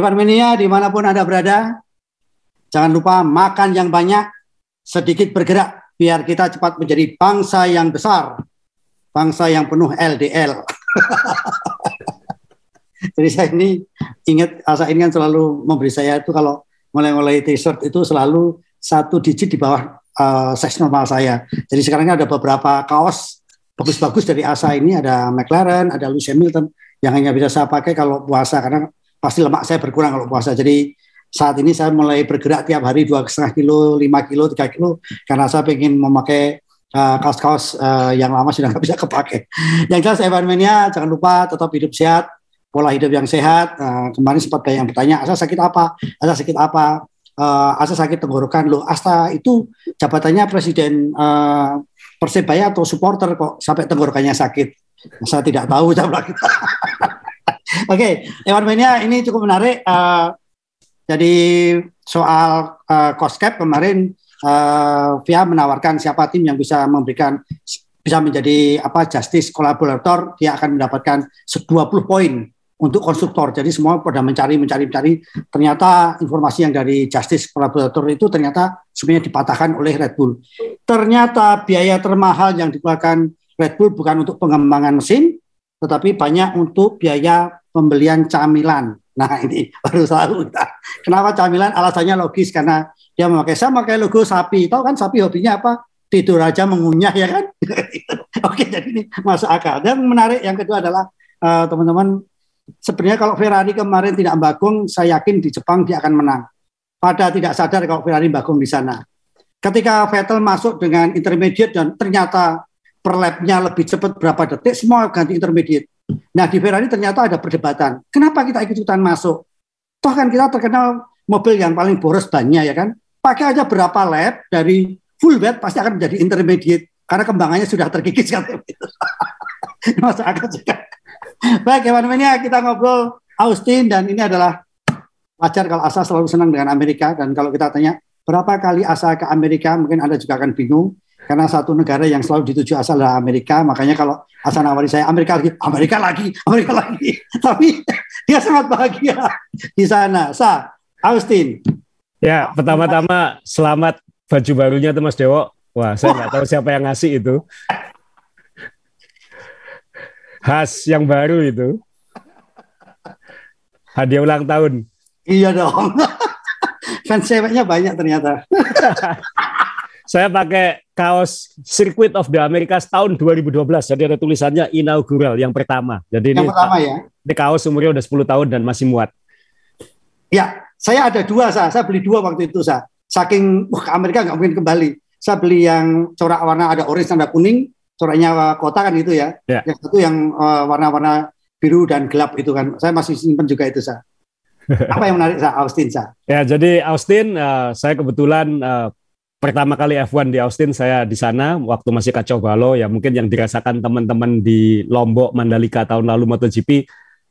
Mania di mana pun Anda berada, jangan lupa makan yang banyak, sedikit bergerak, biar kita cepat menjadi bangsa yang besar, bangsa yang penuh LDL. Jadi saya ini ingat Asa ini kan selalu memberi saya itu kalau mulai-mulai t-shirt itu selalu satu digit di bawah uh, size normal saya. Jadi sekarang ada beberapa kaos bagus-bagus dari Asa ini ada McLaren, ada Lewis Hamilton yang hanya bisa saya pakai kalau puasa karena pasti lemak saya berkurang kalau puasa. Jadi saat ini saya mulai bergerak tiap hari dua setengah kilo, lima kilo, tiga kilo karena saya ingin memakai uh, kaos-kaos uh, yang lama sudah nggak bisa kepake. Yang jelas Mania jangan lupa tetap hidup sehat, pola hidup yang sehat. Uh, kemarin sempat ada yang bertanya, asa sakit apa? Asa sakit apa? Uh, asa sakit tenggorokan loh. Asta itu jabatannya presiden uh, Persebaya atau supporter kok sampai tenggorokannya sakit. Saya tidak tahu jawab kita. Oke, okay, Ewan Mania ini cukup menarik. Uh, jadi soal uh, cost cap kemarin uh, Via menawarkan siapa tim yang bisa memberikan bisa menjadi apa justice kolaborator dia akan mendapatkan 20 poin untuk konstruktor. Jadi semua pada mencari, mencari, mencari. Ternyata informasi yang dari Justice Collaborator itu ternyata sebenarnya dipatahkan oleh Red Bull. Ternyata biaya termahal yang dikeluarkan Red Bull bukan untuk pengembangan mesin, tetapi banyak untuk biaya pembelian camilan. Nah ini baru tahu kita. Kenapa camilan? Alasannya logis karena dia memakai saya memakai logo sapi. Tahu kan sapi hobinya apa? Tidur aja mengunyah ya kan? Oke jadi ini masuk akal. Dan menarik yang kedua adalah uh, teman-teman sebenarnya kalau Ferrari kemarin tidak bagong, saya yakin di Jepang dia akan menang. Pada tidak sadar kalau Ferrari bagong di sana. Ketika Vettel masuk dengan intermediate dan ternyata perlapnya lebih cepat berapa detik, semua ganti intermediate. Nah di Ferrari ternyata ada perdebatan. Kenapa kita ikut-ikutan masuk? Toh kan kita terkenal mobil yang paling boros bannya ya kan. Pakai aja berapa lap dari full wet pasti akan menjadi intermediate karena kembangannya sudah terkikis kan. Masuk akal juga. Baik, Evan Mania kita ngobrol Austin dan ini adalah wajar kalau Asa selalu senang dengan Amerika dan kalau kita tanya berapa kali Asa ke Amerika mungkin Anda juga akan bingung karena satu negara yang selalu dituju asal adalah Amerika makanya kalau Asa nawari saya Amerika lagi Amerika lagi Amerika lagi tapi dia sangat bahagia di sana Sa Austin ya pertama-tama selamat baju barunya tuh Mas Dewo wah saya nggak tahu siapa yang ngasih itu khas yang baru itu. Hadiah ulang tahun. Iya dong. Fans ceweknya banyak ternyata. Saya pakai kaos Circuit of the Americas tahun 2012. Jadi ada tulisannya inaugural yang pertama. Jadi yang ini pertama ya. Ini kaos umurnya udah 10 tahun dan masih muat. Ya, saya ada dua saya. Saya beli dua waktu itu saya. Saking wah, Amerika nggak mungkin kembali. Saya beli yang corak warna ada orange tanda kuning, coraknya kota kan itu ya. ya. Yang satu yang uh, warna-warna biru dan gelap itu kan. Saya masih simpan juga itu sa. Apa yang menarik sa Austin sa? Ya jadi Austin uh, saya kebetulan uh, pertama kali F1 di Austin saya di sana waktu masih kacau balau ya mungkin yang dirasakan teman-teman di Lombok Mandalika tahun lalu MotoGP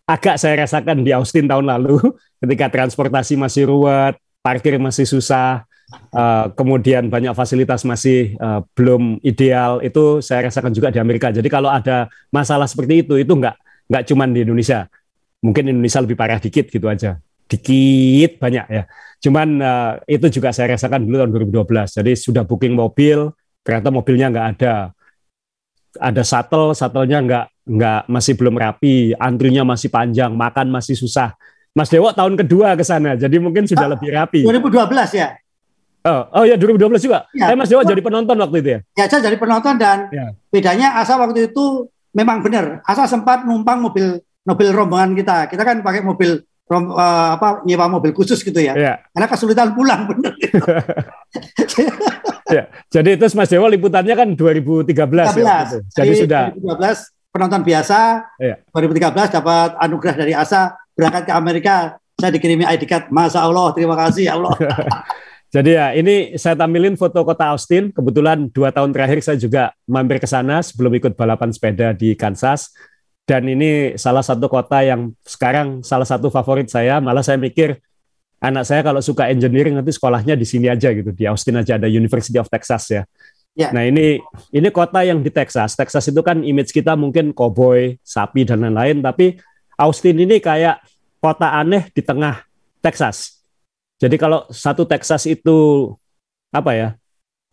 agak saya rasakan di Austin tahun lalu ketika transportasi masih ruwet, parkir masih susah, Uh, kemudian banyak fasilitas masih uh, belum ideal itu saya rasakan juga di Amerika. Jadi kalau ada masalah seperti itu itu nggak nggak cuma di Indonesia, mungkin Indonesia lebih parah dikit gitu aja, dikit banyak ya. Cuman uh, itu juga saya rasakan dulu tahun 2012. Jadi sudah booking mobil, ternyata mobilnya nggak ada. Ada shuttle, shuttle-nya nggak nggak masih belum rapi, antrinya masih panjang, makan masih susah. Mas Dewo tahun kedua ke sana, jadi mungkin sudah ah, lebih rapi. 2012 ya? Oh, oh ya 2012 juga. Ya. Saya Mas Dewa jadi penonton waktu itu ya. Ya, saya jadi penonton dan ya. bedanya Asa waktu itu memang benar. Asa sempat numpang mobil mobil rombongan kita. Kita kan pakai mobil rom, uh, apa nyewa mobil khusus gitu ya. ya. Karena kesulitan pulang benar. ya. Jadi itu Mas Dewa liputannya kan 2013 13. ya. Gitu. Jadi, jadi sudah 2012 penonton biasa. Ya. 2013 dapat anugerah dari Asa berangkat ke Amerika. Saya dikirimi ID card. Masa Allah, terima kasih ya Allah. Jadi ya ini saya tampilin foto kota Austin. Kebetulan dua tahun terakhir saya juga mampir ke sana sebelum ikut balapan sepeda di Kansas. Dan ini salah satu kota yang sekarang salah satu favorit saya. Malah saya mikir anak saya kalau suka engineering nanti sekolahnya di sini aja gitu. Di Austin aja ada University of Texas ya. ya. Nah ini ini kota yang di Texas. Texas itu kan image kita mungkin cowboy, sapi dan lain-lain. Tapi Austin ini kayak kota aneh di tengah Texas. Jadi kalau satu Texas itu apa ya?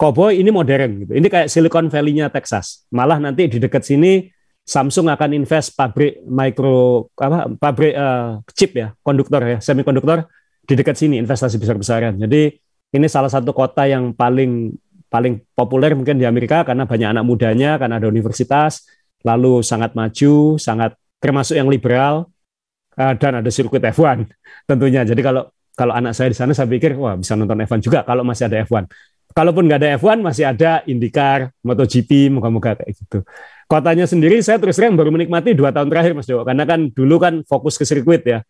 Cowboy ini modern gitu. Ini kayak Silicon Valley-nya Texas. Malah nanti di dekat sini Samsung akan invest pabrik micro apa pabrik uh, chip ya, konduktor ya, semikonduktor di dekat sini investasi besar-besaran. Jadi ini salah satu kota yang paling paling populer mungkin di Amerika karena banyak anak mudanya, karena ada universitas, lalu sangat maju, sangat termasuk yang liberal uh, dan ada sirkuit F1 tentunya. Jadi kalau kalau anak saya di sana saya pikir wah bisa nonton F1 juga kalau masih ada F1. Kalaupun nggak ada F1 masih ada IndyCar, MotoGP, moga-moga kayak gitu. Kotanya sendiri saya terus terang baru menikmati dua tahun terakhir Mas Dewo karena kan dulu kan fokus ke sirkuit ya.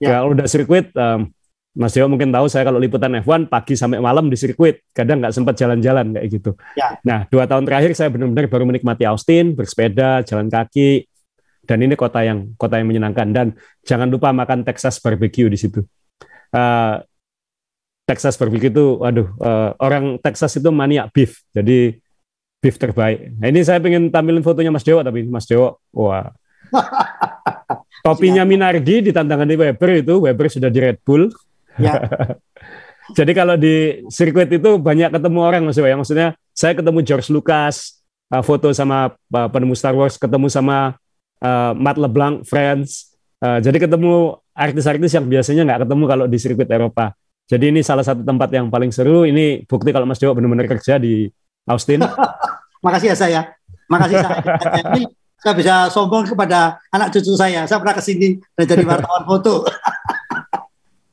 ya. Kalau udah sirkuit um, Mas Dewo mungkin tahu saya kalau liputan F1 pagi sampai malam di sirkuit, kadang nggak sempat jalan-jalan kayak gitu. Ya. Nah, dua tahun terakhir saya benar-benar baru menikmati Austin, bersepeda, jalan kaki, dan ini kota yang kota yang menyenangkan dan jangan lupa makan Texas barbecue di situ. Uh, Texas barbecue itu, waduh, uh, orang Texas itu maniak beef, jadi beef terbaik. Nah, ini saya pengen tampilin fotonya Mas Dewo, tapi Mas Dewo, wah, topinya Minardi di tantangan di Weber itu, Weber sudah di Red Bull. Ya. jadi kalau di sirkuit itu banyak ketemu orang Mas Dewo, ya maksudnya saya ketemu George Lucas, uh, foto sama uh, penemu Star Wars, ketemu sama uh, Matt LeBlanc, Friends. Uh, jadi ketemu artis-artis yang biasanya nggak ketemu kalau di sirkuit Eropa. Jadi ini salah satu tempat yang paling seru. Ini bukti kalau Mas Dewa benar-benar kerja di Austin. Makasih ya saya. Makasih saya. Saya bisa sombong kepada anak cucu saya. Saya pernah ke sini dan jadi wartawan foto.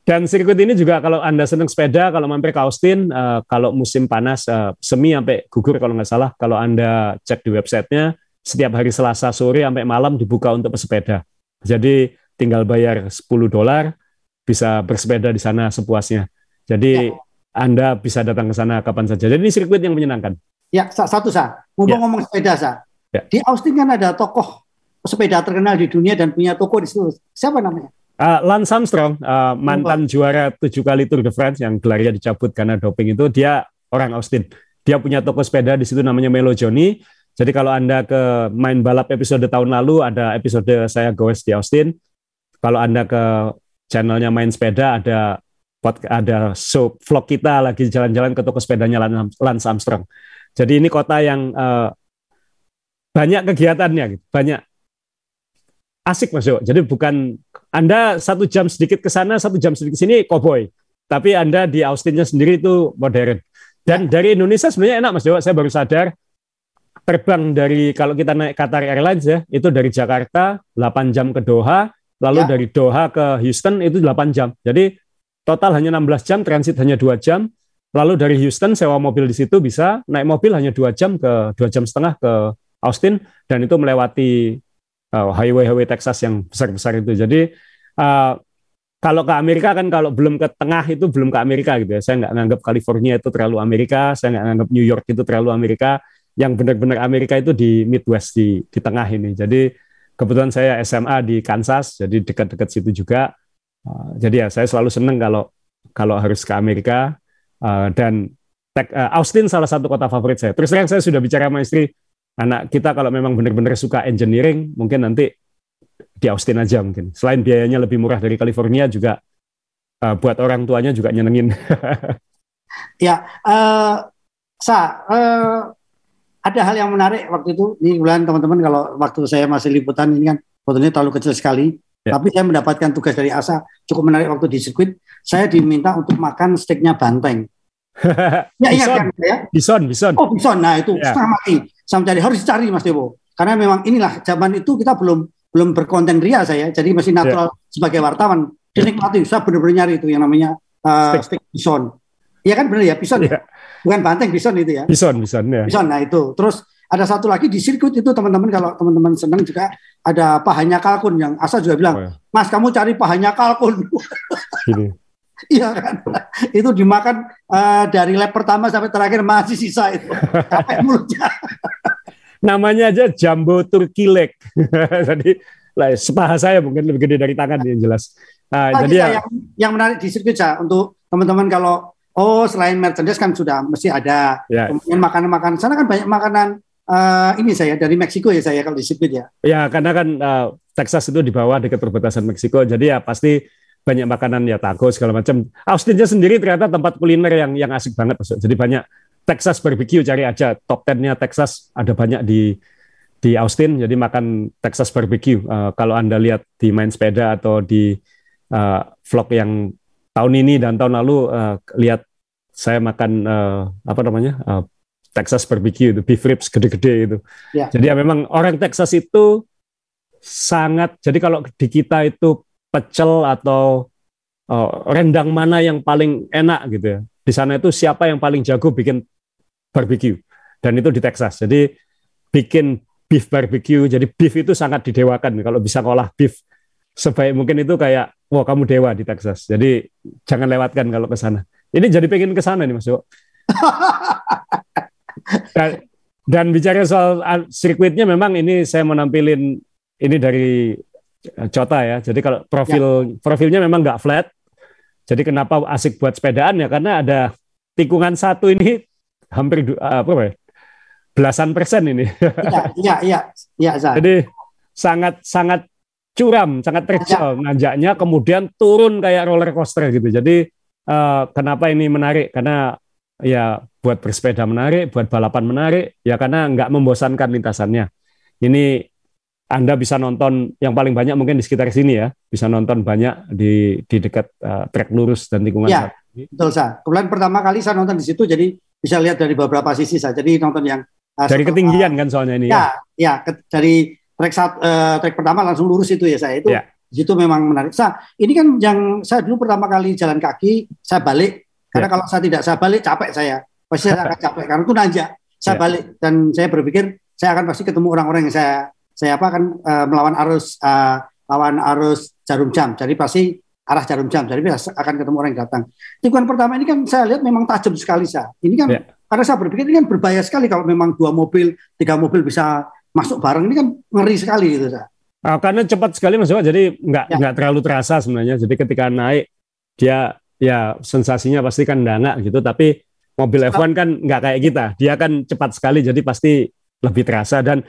Dan sirkuit ini juga kalau Anda senang sepeda, kalau mampir ke Austin, uh, kalau musim panas, uh, semi sampai gugur kalau nggak salah, kalau Anda cek di websitenya, setiap hari Selasa sore sampai malam dibuka untuk pesepeda. Jadi tinggal bayar 10 dolar, bisa bersepeda di sana sepuasnya. Jadi ya. Anda bisa datang ke sana kapan saja. Jadi ini sirkuit yang menyenangkan. Ya, satu sa. Ngomong-ngomong ya. sepeda sa. Ya. Di Austin kan ada tokoh sepeda terkenal di dunia dan punya toko di situ. Siapa namanya? Uh, Lance Armstrong, uh, mantan oh. juara tujuh kali Tour de France yang gelarnya dicabut karena doping itu, dia orang Austin. Dia punya toko sepeda di situ namanya Melo Johnny. Jadi kalau Anda ke main balap episode tahun lalu, ada episode saya goes di Austin. Kalau Anda ke channelnya main sepeda, ada ada show vlog kita lagi jalan-jalan ke toko sepedanya Lance Armstrong. Jadi ini kota yang uh, banyak kegiatannya, gitu. banyak asik mas Jo. Jadi bukan Anda satu jam sedikit ke sana, satu jam sedikit ke sini, cowboy. Tapi Anda di Austinnya sendiri itu modern. Dan dari Indonesia sebenarnya enak mas Jo. Saya baru sadar terbang dari kalau kita naik Qatar Airlines ya, itu dari Jakarta 8 jam ke Doha, lalu ya. dari Doha ke Houston itu 8 jam. Jadi total hanya 16 jam, transit hanya dua jam. Lalu dari Houston sewa mobil di situ bisa naik mobil hanya dua jam ke dua jam setengah ke Austin dan itu melewati uh, highway-highway Texas yang besar-besar itu. Jadi uh, kalau ke Amerika kan kalau belum ke tengah itu belum ke Amerika gitu ya. Saya nggak nganggap California itu terlalu Amerika, saya nggak nganggap New York itu terlalu Amerika. Yang benar-benar Amerika itu di Midwest di di tengah ini. Jadi kebetulan saya SMA di Kansas, jadi dekat-dekat situ juga. Uh, jadi ya saya selalu senang kalau kalau harus ke Amerika uh, dan uh, Austin salah satu kota favorit saya. Terus terang saya sudah bicara sama istri anak kita kalau memang benar-benar suka engineering mungkin nanti di Austin aja mungkin. Selain biayanya lebih murah dari California juga uh, buat orang tuanya juga nyenengin. ya, uh, sa uh, ada hal yang menarik waktu itu. Ini bulan teman-teman kalau waktu saya masih liputan ini kan fotonya terlalu kecil sekali Ya. Tapi saya mendapatkan tugas dari ASA cukup menarik waktu di sirkuit. Saya diminta untuk makan steaknya banteng. ya iya kan ya? Bison, bison. Oh bison, nah itu ya. setengah mati. Saya mencari harus dicari Mas Dewo. Karena memang inilah zaman itu kita belum belum berkonten ria saya, jadi masih natural ya. sebagai wartawan. Dinikmati, saya benar-benar nyari itu yang namanya uh, steak. steak bison. Iya kan benar ya bison ya? ya? Bukan banteng bison itu ya. Bison, bison ya. Bison, nah itu. Terus ada satu lagi di sirkuit itu teman-teman kalau teman-teman senang juga ada pahanya kalkun yang Asa juga bilang, oh, ya. Mas kamu cari pahanya kalkun. Iya kan, itu dimakan uh, dari lap pertama sampai terakhir masih sisa itu, capek mulutnya. Namanya aja jumbo turkey leg. jadi lah sepaha saya mungkin lebih gede dari tangan yang jelas. Nah, jadi ya, yang, yang menarik di sirkuit ya untuk teman-teman kalau oh selain merchandise kan sudah mesti ada ya. kemudian makanan-makanan sana kan banyak makanan uh, ini saya dari Meksiko ya saya kalau di sirkuit ya. Ya karena kan uh, Texas itu di bawah dekat perbatasan Meksiko, jadi ya pasti banyak makanan ya taco segala macam. Austinnya sendiri ternyata tempat kuliner yang yang asik banget. Jadi banyak Texas barbecue cari aja top 10-nya Texas ada banyak di di Austin jadi makan Texas barbecue uh, kalau anda lihat di main sepeda atau di uh, vlog yang tahun ini dan tahun lalu uh, lihat saya makan uh, apa namanya uh, Texas barbecue itu beef ribs gede-gede itu ya. jadi ya memang orang Texas itu sangat jadi kalau di kita itu pecel atau uh, rendang mana yang paling enak gitu ya di sana itu siapa yang paling jago bikin barbecue dan itu di Texas jadi bikin beef barbecue. Jadi beef itu sangat didewakan. Kalau bisa ngolah beef sebaik mungkin itu kayak, wah kamu dewa di Texas. Jadi jangan lewatkan kalau ke sana. Ini jadi pengen ke sana nih Mas Yo. dan, dan bicara soal ah, sirkuitnya memang ini saya mau nampilin ini dari Cota ya. Jadi kalau profil ya. profilnya memang nggak flat. Jadi kenapa asik buat sepedaan ya karena ada tikungan satu ini hampir apa ya belasan persen ini. Iya, iya, iya, ya, Jadi sangat sangat curam, sangat terjal ya. nanjaknya, kemudian turun kayak roller coaster gitu. Jadi uh, kenapa ini menarik? Karena ya buat bersepeda menarik, buat balapan menarik, ya karena nggak membosankan lintasannya. Ini anda bisa nonton yang paling banyak mungkin di sekitar sini ya, bisa nonton banyak di di dekat uh, trek lurus dan tikungan. Ya, betul sa. Kemudian pertama kali saya nonton di situ, jadi bisa lihat dari beberapa sisi saja. Jadi nonton yang Uh, dari ketinggian kan soalnya ini ya. Ya, ya dari trek saat uh, trek pertama langsung lurus itu ya saya itu. Ya. Itu memang menarik. Sa, ini kan yang saya dulu pertama kali jalan kaki, saya balik karena ya. kalau saya tidak saya balik capek saya. Pasti saya akan capek karena itu nanjak. Saya ya. balik dan saya berpikir saya akan pasti ketemu orang-orang yang saya saya apa akan uh, melawan arus uh, lawan arus jarum jam. Jadi pasti arah jarum jam. Jadi akan ketemu orang yang datang. Tikungan pertama ini kan saya lihat memang tajam sekali saya. Ini kan ya. Karena saya berpikir ini kan berbahaya sekali kalau memang dua mobil, tiga mobil bisa masuk bareng ini kan ngeri sekali gitu saya. Uh, karena cepat sekali Mas jadi nggak ya. nggak terlalu terasa sebenarnya. Jadi ketika naik dia ya sensasinya pasti kan dana gitu, tapi mobil F1 kan nggak kayak kita. Dia kan cepat sekali, jadi pasti lebih terasa dan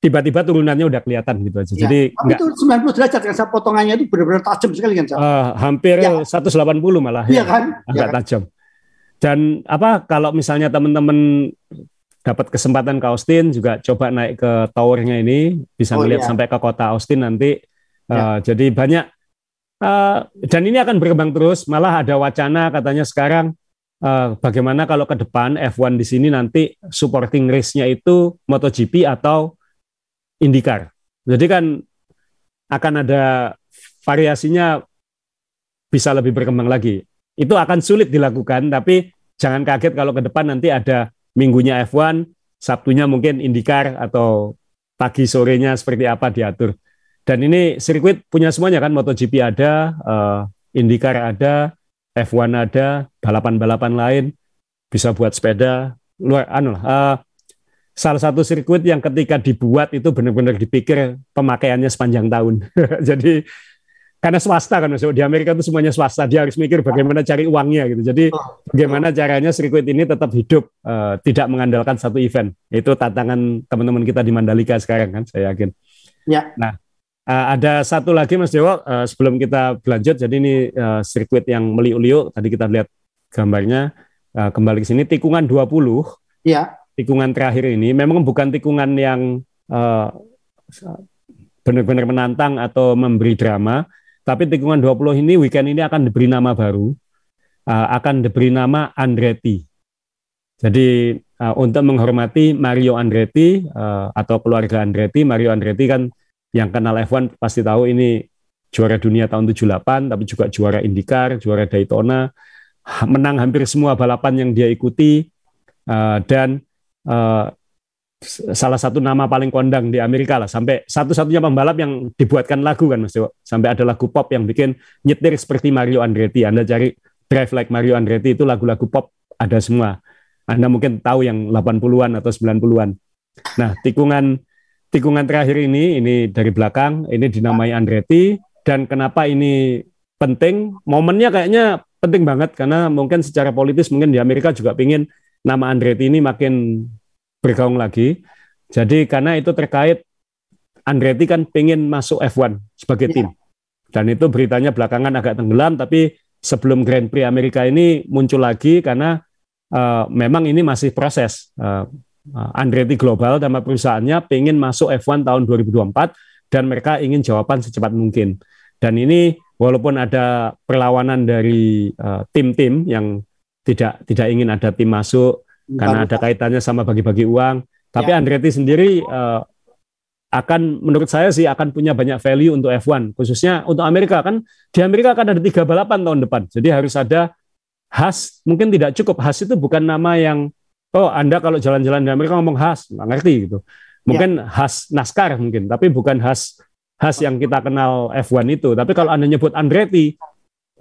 tiba-tiba turunannya udah kelihatan gitu aja. Ya, jadi tapi itu 90 derajat kan potongannya itu benar-benar tajam sekali kan. Uh, hampir ya. 180 malah iya ya, kan? agak ya, kan? tajam. Dan apa kalau misalnya teman-teman dapat kesempatan ke Austin juga coba naik ke towernya ini bisa oh, melihat iya. sampai ke kota Austin nanti. Ya. Uh, jadi banyak uh, dan ini akan berkembang terus. Malah ada wacana katanya sekarang uh, bagaimana kalau ke depan F1 di sini nanti supporting race-nya itu MotoGP atau IndyCar. Jadi kan akan ada variasinya bisa lebih berkembang lagi itu akan sulit dilakukan, tapi jangan kaget kalau ke depan nanti ada minggunya F1, Sabtunya mungkin IndyCar atau pagi sorenya seperti apa diatur. Dan ini sirkuit punya semuanya kan, MotoGP ada, uh, IndyCar ada, F1 ada, balapan-balapan lain, bisa buat sepeda, luar anu uh, salah satu sirkuit yang ketika dibuat itu benar-benar dipikir pemakaiannya sepanjang tahun. Jadi karena swasta kan maksudnya di Amerika itu semuanya swasta. Dia harus mikir bagaimana cari uangnya gitu. Jadi bagaimana caranya sirkuit ini tetap hidup uh, tidak mengandalkan satu event. Itu tantangan teman-teman kita di Mandalika sekarang kan saya yakin. Ya. Nah uh, ada satu lagi Mas Dewo uh, sebelum kita berlanjut jadi ini uh, sirkuit yang meliuk-liuk. Tadi kita lihat gambarnya. Uh, kembali ke sini tikungan 20 ya tikungan terakhir ini memang bukan tikungan yang uh, benar-benar menantang atau memberi drama tapi tikungan 20 ini weekend ini akan diberi nama baru, uh, akan diberi nama Andretti. Jadi uh, untuk menghormati Mario Andretti uh, atau keluarga Andretti, Mario Andretti kan yang kenal F1 pasti tahu ini juara dunia tahun 78, tapi juga juara IndyCar, juara Daytona, menang hampir semua balapan yang dia ikuti, uh, dan uh, salah satu nama paling kondang di Amerika lah sampai satu-satunya pembalap yang dibuatkan lagu kan Mas Dewo. Sampai ada lagu pop yang bikin nyetir seperti Mario Andretti. Anda cari Drive Like Mario Andretti itu lagu-lagu pop ada semua. Anda mungkin tahu yang 80-an atau 90-an. Nah, tikungan tikungan terakhir ini ini dari belakang ini dinamai Andretti dan kenapa ini penting? Momennya kayaknya penting banget karena mungkin secara politis mungkin di Amerika juga ingin nama Andretti ini makin bergaung lagi. Jadi karena itu terkait Andretti kan pengen masuk F1 sebagai ya. tim. Dan itu beritanya belakangan agak tenggelam, tapi sebelum Grand Prix Amerika ini muncul lagi karena uh, memang ini masih proses. Uh, Andretti Global nama perusahaannya pengen masuk F1 tahun 2024 dan mereka ingin jawaban secepat mungkin. Dan ini walaupun ada perlawanan dari tim-tim uh, yang tidak tidak ingin ada tim masuk karena ada kaitannya sama bagi-bagi uang, tapi ya. Andretti sendiri uh, akan menurut saya sih akan punya banyak value untuk F1 khususnya untuk Amerika kan di Amerika akan ada tiga balapan tahun depan jadi harus ada Has mungkin tidak cukup Has itu bukan nama yang oh Anda kalau jalan-jalan di Amerika ngomong Has nggak ngerti gitu mungkin ya. Has NASCAR mungkin tapi bukan Has Has yang kita kenal F1 itu tapi kalau Anda nyebut Andretti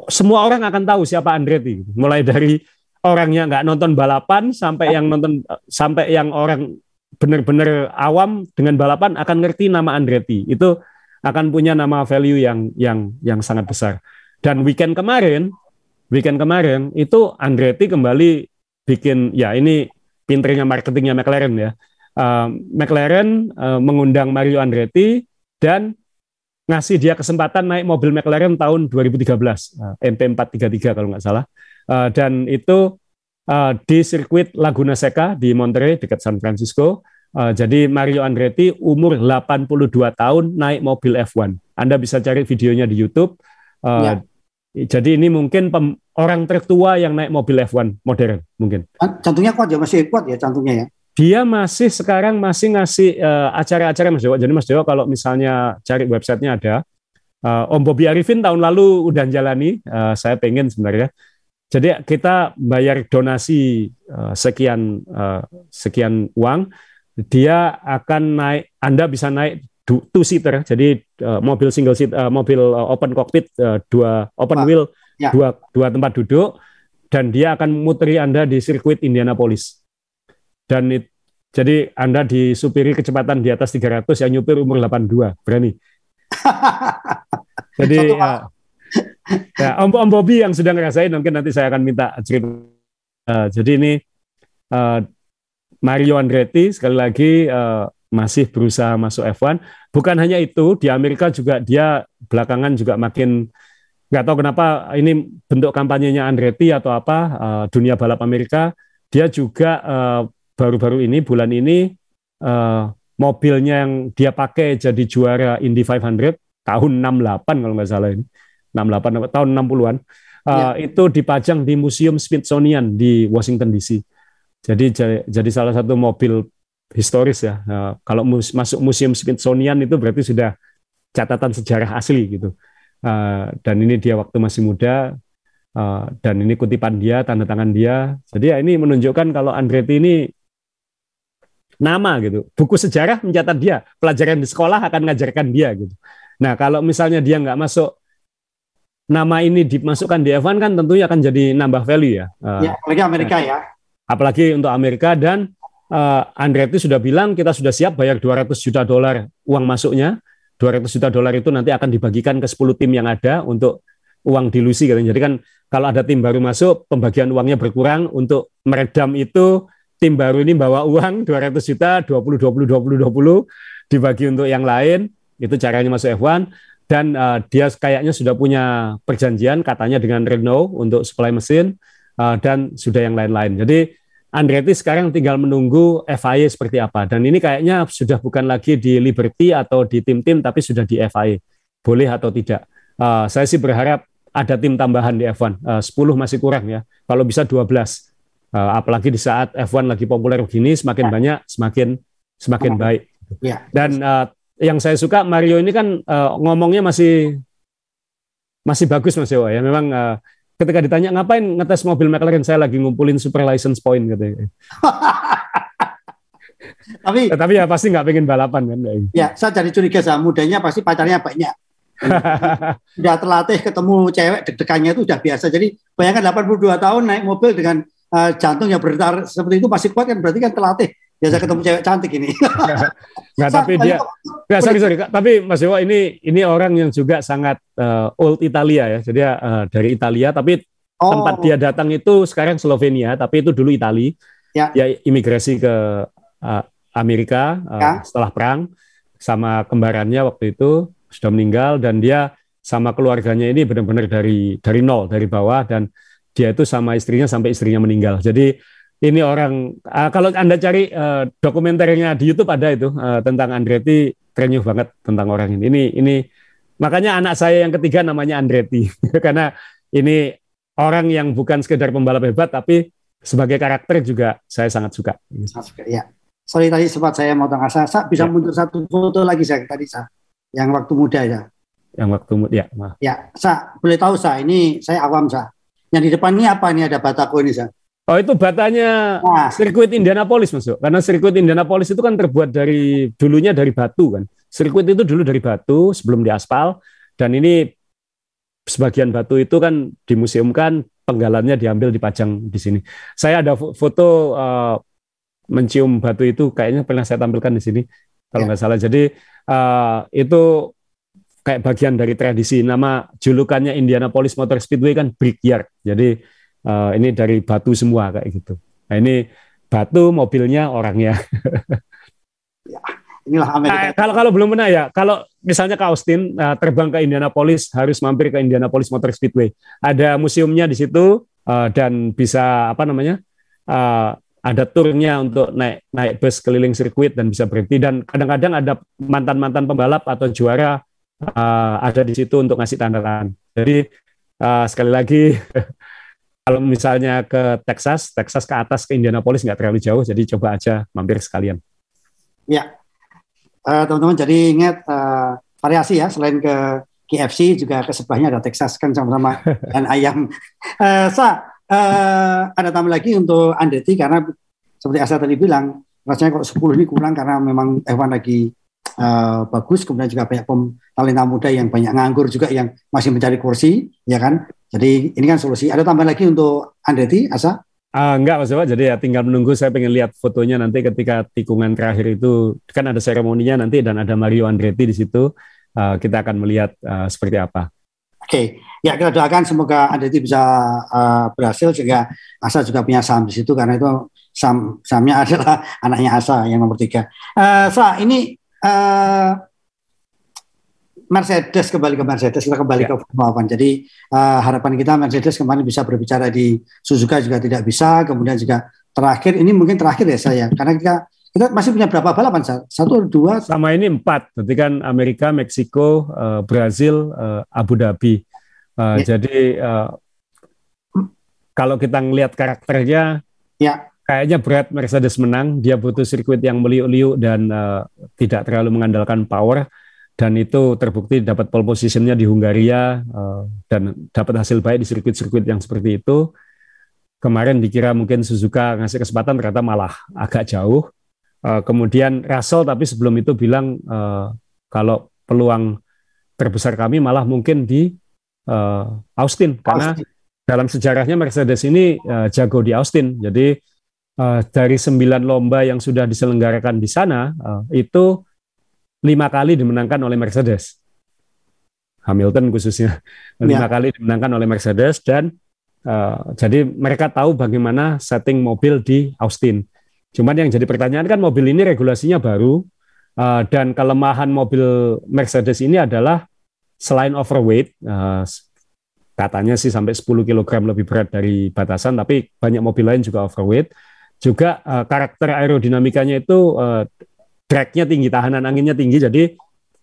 semua orang akan tahu siapa Andretti mulai dari orangnya nggak nonton balapan sampai yang nonton sampai yang orang benar-benar awam dengan balapan akan ngerti nama Andretti. Itu akan punya nama value yang yang yang sangat besar. Dan weekend kemarin, weekend kemarin itu Andretti kembali bikin ya ini pinternya marketingnya McLaren ya. Uh, McLaren uh, mengundang Mario Andretti dan ngasih dia kesempatan naik mobil McLaren tahun 2013 uh, MP433 kalau nggak salah. Uh, dan itu uh, di sirkuit Laguna Seca di Monterey dekat San Francisco. Uh, jadi Mario Andretti umur 82 tahun naik mobil F1. Anda bisa cari videonya di YouTube. Uh, ya. Jadi ini mungkin pem, orang tertua yang naik mobil F1 modern mungkin. Jantungnya kuat ya masih kuat ya jantungnya ya. Dia masih sekarang masih ngasih uh, acara-acara Mas Dewa. Jadi Mas Dewa kalau misalnya cari websitenya ada. Uh, Om Bobby Arifin tahun lalu udah jalani. Uh, saya pengen sebenarnya jadi kita bayar donasi uh, sekian uh, sekian uang, dia akan naik. Anda bisa naik two seater, jadi uh, mobil single seat, uh, mobil uh, open cockpit, uh, dua open wheel, ya. dua dua tempat duduk, dan dia akan muteri Anda di sirkuit Indianapolis. Dan it, jadi Anda disupiri kecepatan di atas 300, yang nyupir umur 82, berani. jadi uh, ya, Om, Om Bobby yang sudah ngerasain mungkin nanti saya akan minta cerita. Uh, jadi ini uh, Mario Andretti sekali lagi uh, masih berusaha masuk F1. Bukan hanya itu, di Amerika juga dia belakangan juga makin nggak tahu kenapa ini bentuk kampanyenya Andretti atau apa uh, dunia balap Amerika. Dia juga baru-baru uh, ini bulan ini uh, mobilnya yang dia pakai jadi juara Indy 500 tahun 68 kalau nggak salah ini 68 tahun 60-an uh, ya. itu dipajang di Museum Smithsonian di Washington DC. Jadi jadi salah satu mobil historis ya. Uh, kalau mus, masuk Museum Smithsonian itu berarti sudah catatan sejarah asli gitu. Uh, dan ini dia waktu masih muda uh, dan ini kutipan dia, tanda tangan dia. Jadi ya ini menunjukkan kalau Andretti ini nama gitu. Buku sejarah mencatat dia, pelajaran di sekolah akan mengajarkan dia gitu. Nah kalau misalnya dia nggak masuk nama ini dimasukkan di F1 kan tentunya akan jadi nambah value ya. Ya, apalagi Amerika ya. Apalagi untuk Amerika dan uh, Andretti sudah bilang kita sudah siap bayar 200 juta dolar uang masuknya. 200 juta dolar itu nanti akan dibagikan ke 10 tim yang ada untuk uang dilusi katanya. Jadi kan kalau ada tim baru masuk, pembagian uangnya berkurang untuk meredam itu tim baru ini bawa uang 200 juta, 20 20 20 20 dibagi untuk yang lain. Itu caranya masuk F1 dan uh, dia kayaknya sudah punya perjanjian katanya dengan Renault untuk supply mesin uh, dan sudah yang lain-lain. Jadi Andretti sekarang tinggal menunggu FIA seperti apa dan ini kayaknya sudah bukan lagi di Liberty atau di tim-tim tapi sudah di FIA. Boleh atau tidak. Uh, saya sih berharap ada tim tambahan di F1. Uh, 10 masih kurang ya. Kalau bisa 12. Uh, apalagi di saat F1 lagi populer begini semakin ya. banyak semakin semakin baik. Ya. Dan uh, yang saya suka Mario ini kan uh, ngomongnya masih masih bagus Mas Dewa ya. Memang uh, ketika ditanya ngapain ngetes mobil McLaren saya lagi ngumpulin super license point gitu. tapi ya, tapi ya pasti nggak pengen balapan kan. Ya, saya jadi curiga sama mudanya pasti pacarnya banyak. Sudah terlatih ketemu cewek deg-degannya itu sudah biasa. Jadi bayangkan 82 tahun naik mobil dengan uh, jantung yang berdetar seperti itu pasti kuat kan berarti kan terlatih biasa ketemu cewek cantik ini. Nggak, tapi dia, nggak sorry sorry, tapi Mas Dewa ini ini orang yang juga sangat uh, old Italia ya, jadi uh, dari Italia, tapi oh. tempat dia datang itu sekarang Slovenia, tapi itu dulu Italia. Ya. Dia imigrasi ke uh, Amerika uh, ya. setelah perang sama kembarannya waktu itu sudah meninggal dan dia sama keluarganya ini benar-benar dari dari nol dari bawah dan dia itu sama istrinya sampai istrinya meninggal. Jadi ini orang uh, kalau anda cari uh, dokumenternya di YouTube ada itu uh, tentang Andretti terenyuh banget tentang orang ini. Ini ini makanya anak saya yang ketiga namanya Andretti karena ini orang yang bukan sekedar pembalap hebat tapi sebagai karakter juga saya sangat suka. Ya. Sorry tadi sempat saya mau tanya saya bisa ya. mundur satu foto lagi saya tadi saya yang waktu muda ya yang waktu ya maaf. Ya, Sa, boleh tahu Sa, ini saya awam Sa. Yang di depan ini apa ini ada bataku ini Sa? Oh itu batanya nah. sirkuit Indianapolis masuk. Karena sirkuit Indianapolis itu kan terbuat dari dulunya dari batu kan. Sirkuit itu dulu dari batu sebelum diaspal dan ini sebagian batu itu kan dimuseumkan penggalannya diambil dipajang di sini. Saya ada foto uh, mencium batu itu kayaknya pernah saya tampilkan di sini kalau ya. nggak salah. Jadi uh, itu kayak bagian dari tradisi. Nama julukannya Indianapolis Motor Speedway kan Brickyard. Jadi uh, ini dari batu semua kayak gitu. Nah ini batu, mobilnya, orangnya. ya, inilah Amerika. Nah, kalau kalau belum pernah ya, kalau misalnya ke Austin uh, terbang ke Indianapolis harus mampir ke Indianapolis Motor Speedway. Ada museumnya di situ uh, dan bisa apa namanya? Uh, ada turnya untuk naik naik bus keliling sirkuit dan bisa berhenti dan kadang-kadang ada mantan-mantan pembalap atau juara uh, ada di situ untuk ngasih tanda tangan. Jadi uh, sekali lagi kalau misalnya ke Texas, Texas ke atas ke Indianapolis nggak terlalu jauh, jadi coba aja mampir sekalian. Ya, uh, teman-teman jadi ingat uh, variasi ya selain ke KFC juga ke sebelahnya ada Texas kan sama-sama dan ayam. Uh, sa, uh, ada tambah lagi untuk Andeti karena seperti Asa tadi bilang rasanya kalau 10 ini kurang karena memang Evan lagi uh, bagus, kemudian juga banyak pem talenta muda yang banyak nganggur juga yang masih mencari kursi, ya kan? Jadi ini kan solusi. Ada tambahan lagi untuk Andretti, Asa? Uh, enggak Mas Bapak, jadi ya tinggal menunggu saya pengen lihat fotonya nanti ketika tikungan terakhir itu kan ada seremoninya nanti dan ada Mario Andretti di situ. Uh, kita akan melihat uh, seperti apa. Oke, okay. ya kita doakan semoga Andretti bisa uh, berhasil sehingga Asa juga punya saham di situ karena itu saham sahamnya adalah anaknya Asa yang nomor tiga. Uh, Sa, ini uh, Mercedes kembali ke Mercedes kita kembali ya. ke Formula One. Jadi uh, harapan kita Mercedes kemarin bisa berbicara di Suzuka juga tidak bisa. Kemudian juga terakhir ini mungkin terakhir ya saya karena kita kita masih punya berapa balapan satu dua sama ini empat. Berarti kan Amerika, Meksiko, uh, Brazil, uh, Abu Dhabi. Uh, ya. Jadi uh, kalau kita ngelihat karakternya, ya kayaknya berat Mercedes menang. Dia butuh sirkuit yang meliuk-liuk dan uh, tidak terlalu mengandalkan power dan itu terbukti dapat pole positionnya di Hungaria uh, dan dapat hasil baik di sirkuit-sirkuit yang seperti itu. Kemarin dikira mungkin Suzuka ngasih kesempatan ternyata malah agak jauh. Uh, kemudian Russell tapi sebelum itu bilang uh, kalau peluang terbesar kami malah mungkin di uh, Austin karena Austin. dalam sejarahnya Mercedes ini uh, jago di Austin. Jadi uh, dari sembilan lomba yang sudah diselenggarakan di sana uh, itu lima kali dimenangkan oleh Mercedes. Hamilton khususnya lima ya. kali dimenangkan oleh Mercedes dan uh, jadi mereka tahu bagaimana setting mobil di Austin. Cuman yang jadi pertanyaan kan mobil ini regulasinya baru uh, dan kelemahan mobil Mercedes ini adalah selain overweight, uh, katanya sih sampai 10 kg lebih berat dari batasan, tapi banyak mobil lain juga overweight. Juga uh, karakter aerodinamikanya itu uh, tracknya tinggi, tahanan anginnya tinggi, jadi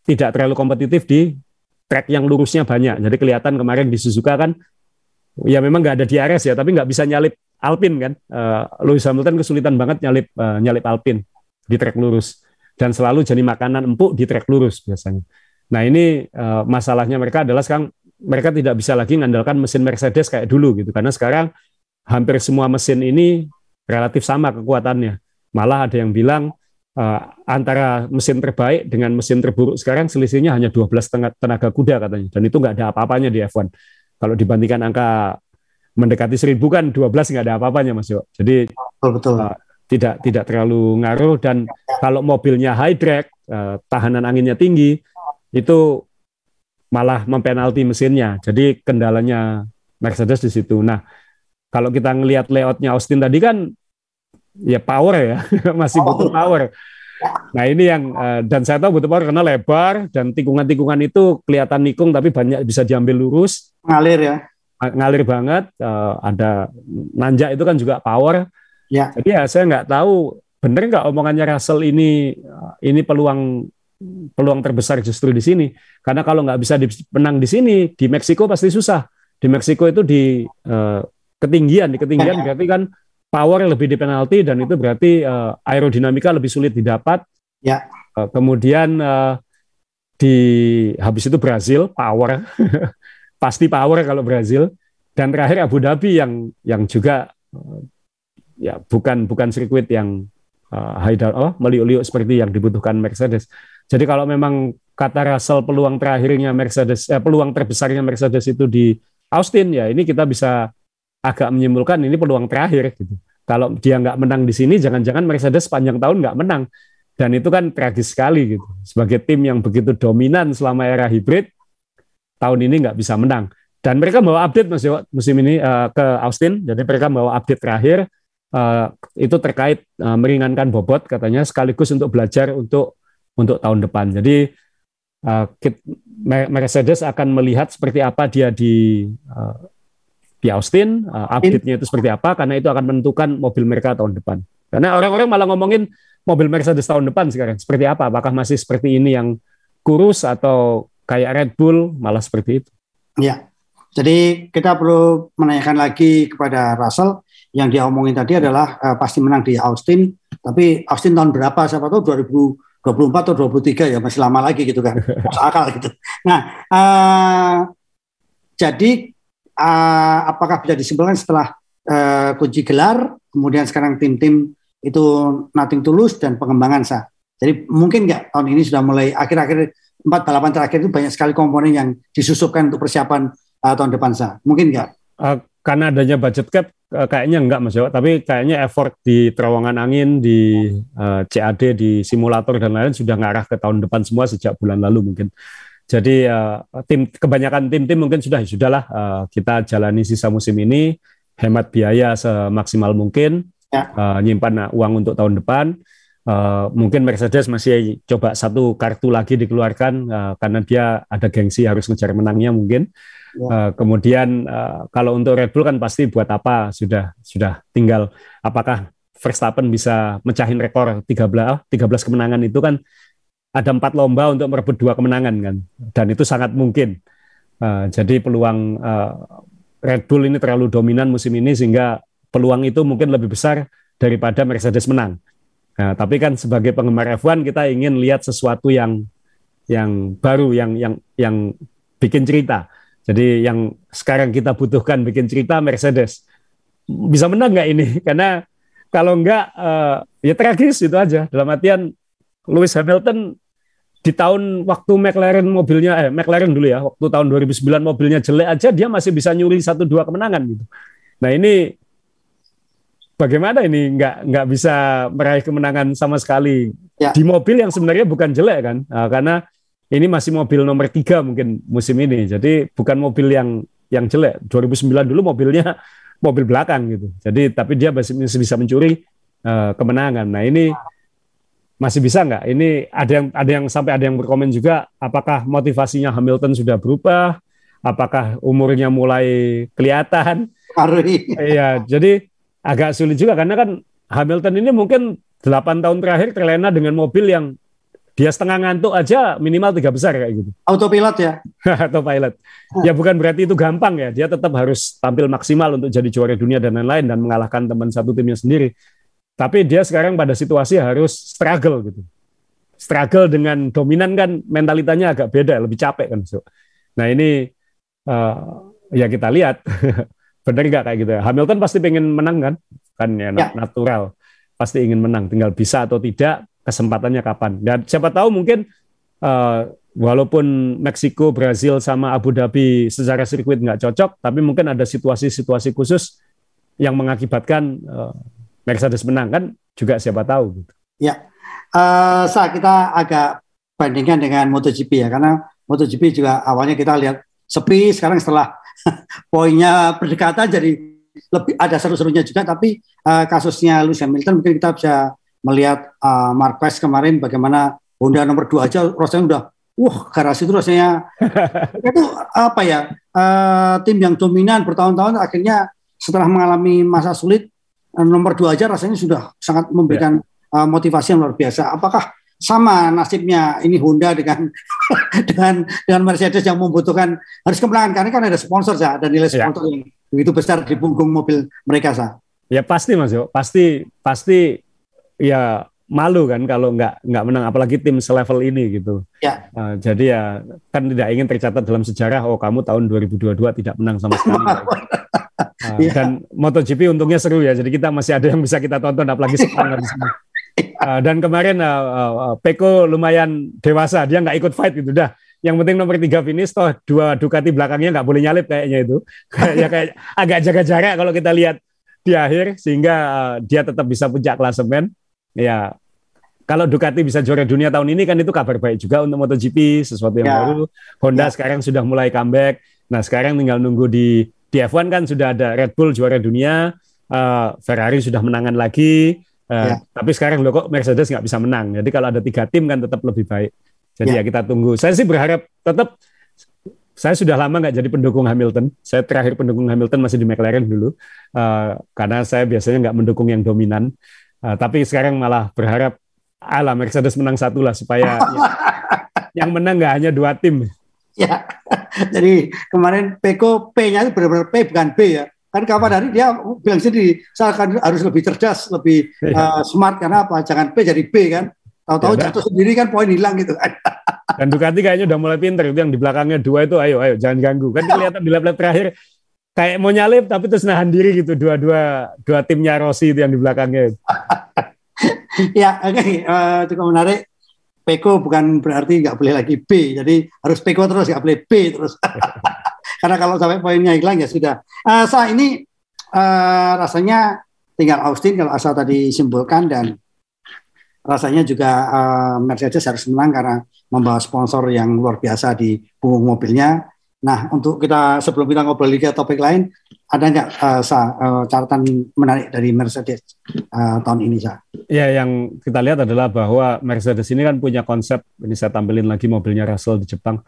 tidak terlalu kompetitif di track yang lurusnya banyak. Jadi kelihatan kemarin di Suzuka kan, ya memang nggak ada DRS ya, tapi nggak bisa nyalip Alpine kan. Uh, Lewis Hamilton kesulitan banget nyalip uh, nyalip Alpine di track lurus dan selalu jadi makanan empuk di track lurus biasanya. Nah ini uh, masalahnya mereka adalah sekarang mereka tidak bisa lagi mengandalkan mesin Mercedes kayak dulu gitu karena sekarang hampir semua mesin ini relatif sama kekuatannya. Malah ada yang bilang uh, antara mesin terbaik dengan mesin terburuk sekarang selisihnya hanya 12 tenaga kuda katanya. Dan itu nggak ada apa-apanya di F1 kalau dibandingkan angka mendekati 1000 kan 12 nggak ada apa-apanya Mas Yo. Jadi betul, betul. Uh, tidak tidak terlalu ngaruh. Dan kalau mobilnya high drag uh, tahanan anginnya tinggi itu malah mempenalti mesinnya. Jadi kendalanya Mercedes di situ. Nah kalau kita ngelihat layoutnya Austin tadi kan ya power ya masih butuh power Nah ini yang uh, dan saya tahu betul karena lebar dan tikungan-tikungan itu kelihatan nikung tapi banyak bisa diambil lurus. Ngalir ya. Ngalir banget. Uh, ada nanjak itu kan juga power. Ya. Jadi ya saya nggak tahu benar nggak omongannya Russell ini ini peluang peluang terbesar justru di sini. Karena kalau nggak bisa menang di sini di Meksiko pasti susah. Di Meksiko itu di uh, ketinggian, di ketinggian berarti kan power lebih di penalti dan itu berarti uh, aerodinamika lebih sulit didapat. Ya. Uh, kemudian uh, di habis itu Brazil power pasti power kalau Brazil dan terakhir Abu Dhabi yang yang juga uh, ya bukan bukan sirkuit yang uh, high down, oh meliuk-liuk seperti yang dibutuhkan Mercedes. Jadi kalau memang kata Russell peluang terakhirnya Mercedes eh, peluang terbesarnya Mercedes itu di Austin ya ini kita bisa agak menyimpulkan ini peluang terakhir gitu. Kalau dia nggak menang di sini, jangan-jangan Mercedes sepanjang tahun nggak menang. Dan itu kan tragis sekali gitu. Sebagai tim yang begitu dominan selama era hibrid, tahun ini nggak bisa menang. Dan mereka bawa update mas musim ini uh, ke Austin. Jadi mereka bawa update terakhir uh, itu terkait uh, meringankan bobot katanya sekaligus untuk belajar untuk untuk tahun depan. Jadi uh, Mercedes akan melihat seperti apa dia di uh, di Austin, uh, update-nya itu seperti apa, karena itu akan menentukan mobil mereka tahun depan. Karena orang-orang malah ngomongin mobil Mercedes tahun depan sekarang, seperti apa? Apakah masih seperti ini yang kurus atau kayak Red Bull, malah seperti itu? Ya, jadi kita perlu menanyakan lagi kepada Russell, yang dia omongin tadi adalah uh, pasti menang di Austin, tapi Austin tahun berapa? Siapa tahu 2024 atau 23 ya masih lama lagi gitu kan, masuk akal gitu. Nah, uh, jadi uh, apakah bisa disimpulkan setelah uh, kunci gelar, kemudian sekarang tim-tim itu nothing tulus dan pengembangan sah. Jadi mungkin nggak tahun ini sudah mulai akhir-akhir empat balapan terakhir itu banyak sekali komponen yang disusupkan untuk persiapan uh, tahun depan sah. Mungkin nggak? Uh, karena adanya budget cap uh, kayaknya enggak Mas Jawa, tapi kayaknya effort di terowongan angin, di uh, CAD, di simulator dan lain-lain sudah ngarah ke tahun depan semua sejak bulan lalu mungkin. Jadi uh, tim kebanyakan tim-tim mungkin sudah ya sudahlah uh, kita jalani sisa musim ini hemat biaya semaksimal mungkin, ya. uh, nyimpan uang untuk tahun depan. Uh, mungkin Mercedes masih coba satu kartu lagi dikeluarkan uh, karena dia ada gengsi harus ngejar menangnya mungkin. Ya. Uh, kemudian uh, kalau untuk Red Bull kan pasti buat apa sudah sudah tinggal apakah Verstappen bisa mecahin rekor 13 13 kemenangan itu kan ada empat lomba untuk merebut dua kemenangan kan, dan itu sangat mungkin. Uh, jadi peluang uh, Red Bull ini terlalu dominan musim ini sehingga peluang itu mungkin lebih besar daripada Mercedes menang. Nah, tapi kan sebagai penggemar F1 kita ingin lihat sesuatu yang yang baru, yang yang yang bikin cerita. Jadi yang sekarang kita butuhkan bikin cerita Mercedes bisa menang nggak ini? Karena kalau nggak uh, ya tragis itu aja. Dalam artian Lewis Hamilton di tahun waktu McLaren mobilnya eh McLaren dulu ya waktu tahun 2009 mobilnya jelek aja dia masih bisa nyuri satu dua kemenangan gitu. Nah ini bagaimana ini? Nggak nggak bisa meraih kemenangan sama sekali. Ya. di mobil yang sebenarnya bukan jelek kan? Nah, karena ini masih mobil nomor tiga mungkin musim ini. Jadi bukan mobil yang yang jelek. 2009 dulu mobilnya mobil belakang gitu. Jadi tapi dia masih, masih bisa mencuri uh, kemenangan. Nah ini masih bisa nggak? Ini ada yang ada yang sampai ada yang berkomen juga, apakah motivasinya Hamilton sudah berubah? Apakah umurnya mulai kelihatan? Iya, jadi agak sulit juga karena kan Hamilton ini mungkin 8 tahun terakhir terlena dengan mobil yang dia setengah ngantuk aja minimal tiga besar kayak gitu. Autopilot ya? Autopilot. Ya bukan berarti itu gampang ya. Dia tetap harus tampil maksimal untuk jadi juara dunia dan lain-lain dan mengalahkan teman satu timnya sendiri. Tapi dia sekarang pada situasi harus struggle gitu. Struggle dengan dominan kan mentalitasnya agak beda, lebih capek kan. So. Nah ini uh, ya kita lihat benar nggak kayak gitu ya. Hamilton pasti pengen menang kan, kan ya, ya. natural. Pasti ingin menang, tinggal bisa atau tidak kesempatannya kapan. Dan siapa tahu mungkin uh, walaupun Meksiko, Brazil sama Abu Dhabi secara sirkuit nggak cocok, tapi mungkin ada situasi-situasi khusus yang mengakibatkan uh, Mercedes menang kan? Juga siapa tahu gitu. Ya, uh, saat kita agak bandingkan dengan MotoGP ya karena MotoGP juga awalnya kita lihat sepi sekarang setelah poinnya berdekatan jadi lebih ada seru-serunya juga. Tapi uh, kasusnya Lewis Hamilton mungkin kita bisa melihat uh, Marquez kemarin bagaimana Honda nomor dua aja rasanya udah wah garasi itu rasanya itu apa ya uh, tim yang dominan bertahun-tahun akhirnya setelah mengalami masa sulit nomor dua aja rasanya sudah sangat memberikan yeah. uh, motivasi yang luar biasa. Apakah sama nasibnya ini Honda dengan dengan dengan Mercedes yang membutuhkan harus kemenangan karena kan ada sponsor ya ada nilai ya. sponsor yeah. yang begitu besar di punggung mobil mereka sah. Ya pasti Mas Yo, pasti pasti ya malu kan kalau nggak nggak menang apalagi tim selevel ini gitu. Ya. Uh, jadi ya kan tidak ingin tercatat dalam sejarah oh kamu tahun 2022 tidak menang sama sekali. uh, ya. Dan MotoGP untungnya seru ya. Jadi kita masih ada yang bisa kita tonton apalagi sekarang di sini. Uh, dan kemarin uh, uh, Peko lumayan dewasa, dia nggak ikut fight gitu dah. Yang penting nomor tiga finish, toh dua Ducati belakangnya nggak boleh nyalip kayaknya itu. ya kayak agak jaga jarak kalau kita lihat di akhir, sehingga uh, dia tetap bisa puncak klasemen. Ya, kalau Ducati bisa juara dunia tahun ini kan itu kabar baik juga untuk MotoGP, sesuatu yang ya. baru. Honda ya. sekarang sudah mulai comeback. Nah sekarang tinggal nunggu di di F1 kan sudah ada Red Bull juara dunia, uh, Ferrari sudah menangan lagi. Uh, ya. Tapi sekarang loh kok Mercedes nggak bisa menang. Jadi kalau ada tiga tim kan tetap lebih baik. Jadi ya, ya kita tunggu. Saya sih berharap tetap. Saya sudah lama nggak jadi pendukung Hamilton. Saya terakhir pendukung Hamilton masih di McLaren dulu, uh, karena saya biasanya nggak mendukung yang dominan. Uh, tapi sekarang malah berharap ala Mercedes menang satu lah supaya ya, yang menang nggak hanya dua tim. Ya, jadi kemarin Peko P-nya itu benar-benar P bukan B ya. Kan kapan hari dia bilang sendiri saya akan harus lebih cerdas lebih uh, smart karena apa? Jangan P jadi B kan? Tahu-tahu ya, jatuh sendiri kan poin hilang gitu kan. Dan Ducati kayaknya udah mulai pinter itu yang di belakangnya dua itu ayo ayo jangan ganggu. Kan kelihatan di lap-lap terakhir kayak mau nyalip tapi terus nahan diri gitu dua-dua dua timnya Rossi itu yang di belakangnya. Ya oke okay. uh, eh, cukup menarik Peko bukan berarti nggak boleh lagi B, jadi harus Peko terus nggak boleh B terus. Karena kalau sampai poinnya hilang ya sudah. Uh, saat ini uh, rasanya tinggal Austin kalau asal tadi simpulkan dan rasanya juga uh, Mercedes harus menang karena membawa sponsor yang luar biasa di punggung mobilnya. Nah, untuk kita sebelum kita ngobrol lagi topik lain, ada nggak uh, uh, catatan menarik dari Mercedes uh, tahun ini, Sa? Ya, yang kita lihat adalah bahwa Mercedes ini kan punya konsep, ini saya tampilin lagi mobilnya Russell di Jepang,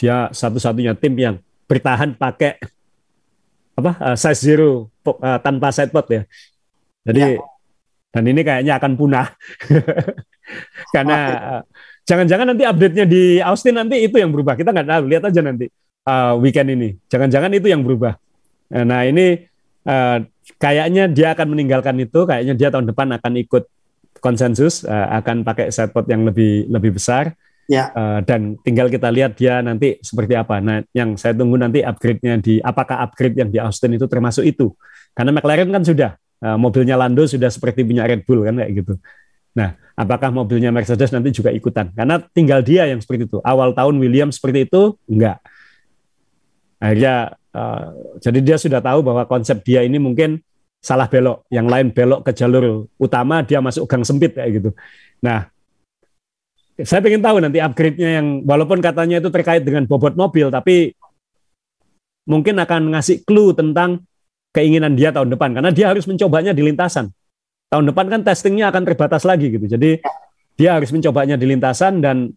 dia satu-satunya tim yang bertahan pakai apa uh, size zero uh, tanpa sidepod ya. Jadi ya. dan ini kayaknya akan punah karena uh, jangan-jangan nanti update-nya di Austin nanti itu yang berubah. Kita nggak tahu, lihat aja nanti uh, weekend ini. Jangan-jangan itu yang berubah. Nah ini uh, kayaknya dia akan meninggalkan itu. Kayaknya dia tahun depan akan ikut konsensus, uh, akan pakai sidepod yang lebih lebih besar. Ya. Uh, dan tinggal kita lihat dia nanti seperti apa. Nah, yang saya tunggu nanti upgrade-nya di apakah upgrade yang di Austin itu termasuk itu. Karena McLaren kan sudah uh, mobilnya Lando sudah seperti punya Red Bull kan kayak gitu. Nah, apakah mobilnya Mercedes nanti juga ikutan? Karena tinggal dia yang seperti itu. Awal tahun Williams seperti itu enggak. Akhirnya uh, jadi dia sudah tahu bahwa konsep dia ini mungkin salah belok, yang lain belok ke jalur utama, dia masuk gang sempit kayak gitu. Nah, saya ingin tahu nanti upgrade-nya yang walaupun katanya itu terkait dengan bobot mobil, tapi mungkin akan ngasih clue tentang keinginan dia tahun depan karena dia harus mencobanya di lintasan. Tahun depan kan testingnya akan terbatas lagi gitu. Jadi dia harus mencobanya di lintasan dan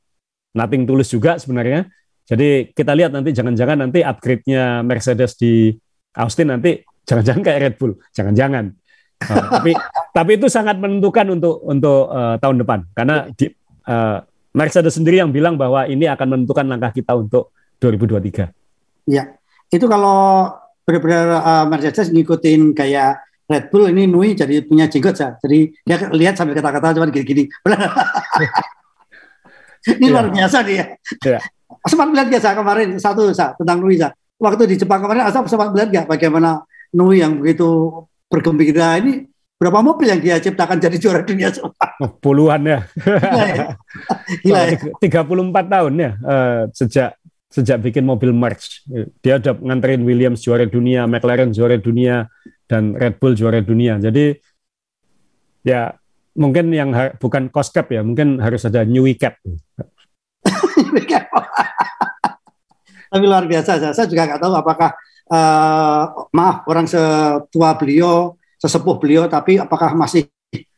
nothing tulus juga sebenarnya. Jadi kita lihat nanti jangan-jangan nanti upgrade-nya Mercedes di Austin nanti jangan-jangan kayak Red Bull, jangan-jangan. Uh, tapi tapi itu sangat menentukan untuk untuk uh, tahun depan karena di, uh, Mercedes sendiri yang bilang bahwa ini akan menentukan langkah kita untuk 2023. Ya, itu kalau benar-benar uh, Mercedes ngikutin kayak Red Bull ini Nui jadi punya jenggot ya. Jadi dia lihat sampai kata-kata cuma gini-gini. ini ya. luar biasa dia. Ya. Sempat melihat biasa kemarin satu sa, tentang Nui sa. Waktu di Jepang kemarin asal sempat melihat nggak bagaimana Nui yang begitu bergembira ini berapa mobil yang dia ciptakan jadi juara dunia semua? Oh, puluhan ya. Gila ya. Gila ya. 34 tahun ya uh, sejak sejak bikin mobil Merch. Dia udah nganterin Williams juara dunia, McLaren juara dunia, dan Red Bull juara dunia. Jadi ya mungkin yang bukan cost cap ya, mungkin harus ada new cap. Tapi luar biasa, saya juga nggak tahu apakah uh, maaf orang setua beliau sesepuh beliau, tapi apakah masih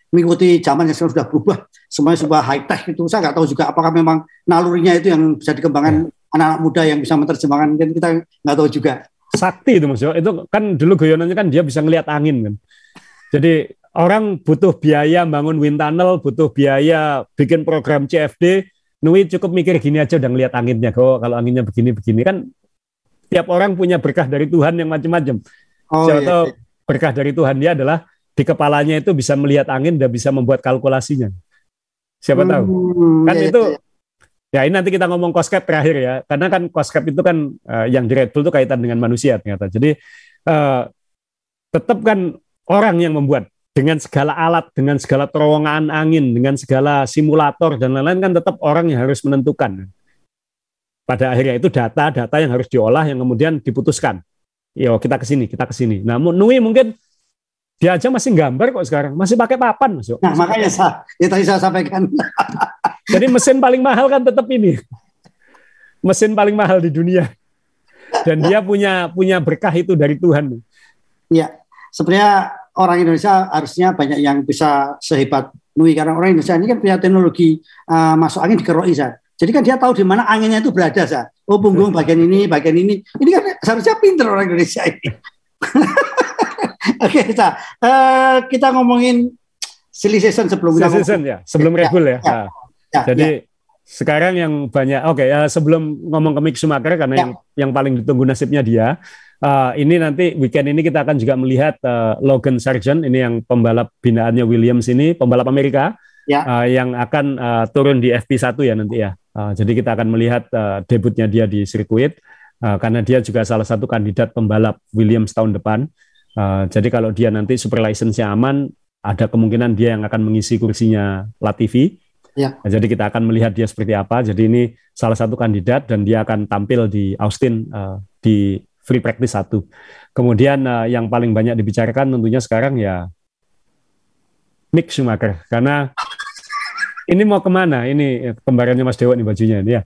mengikuti zaman yang sudah berubah, semuanya sebuah high tech itu saya nggak tahu juga apakah memang nalurinya itu yang bisa dikembangkan ya. anak-anak muda yang bisa menerjemahkan kan kita nggak tahu juga. Sakti itu mas itu kan dulu goyonannya kan dia bisa ngelihat angin kan. Jadi orang butuh biaya bangun wind tunnel, butuh biaya bikin program CFD, Nui cukup mikir gini aja udah ngelihat anginnya kok kalau anginnya begini begini kan tiap orang punya berkah dari Tuhan yang macam-macam. Oh, Siapa iya, iya. berkah dari Tuhan dia adalah di kepalanya itu bisa melihat angin dan bisa membuat kalkulasinya. Siapa hmm, tahu? Kan iya, itu iya. Ya ini nanti kita ngomong cost cap terakhir ya, karena kan cost cap itu kan uh, yang di Red Bull itu kaitan dengan manusia ternyata. Jadi uh, tetap kan orang yang membuat dengan segala alat, dengan segala terowongan angin, dengan segala simulator dan lain-lain kan tetap orang yang harus menentukan pada akhirnya itu data-data yang harus diolah yang kemudian diputuskan. Yo kita ke sini, kita ke sini. Nah, Nui mungkin dia aja masih gambar kok sekarang, masih pakai papan, Mas. Nah, makanya saya, ya tadi saya sampaikan. Jadi mesin paling mahal kan tetap ini. Mesin paling mahal di dunia. Dan dia punya punya berkah itu dari Tuhan. Iya, sebenarnya orang Indonesia harusnya banyak yang bisa sehebat Nui karena orang Indonesia ini kan punya teknologi uh, masuk angin dikeroi saya. Jadi kan dia tahu di mana anginnya itu berada, sa. Oh, punggung bagian ini, bagian ini. Ini kan seharusnya pinter orang Indonesia ini. Oke, okay, sa. Uh, kita ngomongin silly season sebelum silly season ya, sebelum ya, regul ya. ya, nah, ya Jadi ya. sekarang yang banyak, oke, okay, uh, sebelum ngomong ke Mick Schumacher karena ya. yang yang paling ditunggu nasibnya dia. Uh, ini nanti weekend ini kita akan juga melihat uh, Logan Sargent ini yang pembalap binaannya Williams ini pembalap Amerika ya. uh, yang akan uh, turun di FP1 ya nanti ya. Uh, jadi kita akan melihat uh, debutnya dia di sirkuit uh, karena dia juga salah satu kandidat pembalap Williams tahun depan. Uh, jadi kalau dia nanti super license-nya aman, ada kemungkinan dia yang akan mengisi kursinya Latifi. Ya. Nah, jadi kita akan melihat dia seperti apa. Jadi ini salah satu kandidat dan dia akan tampil di Austin uh, di free practice satu. Kemudian uh, yang paling banyak dibicarakan tentunya sekarang ya Mick Schumacher karena ini mau ke mana? Ini kembarannya Mas Dewa nih bajunya ini ya.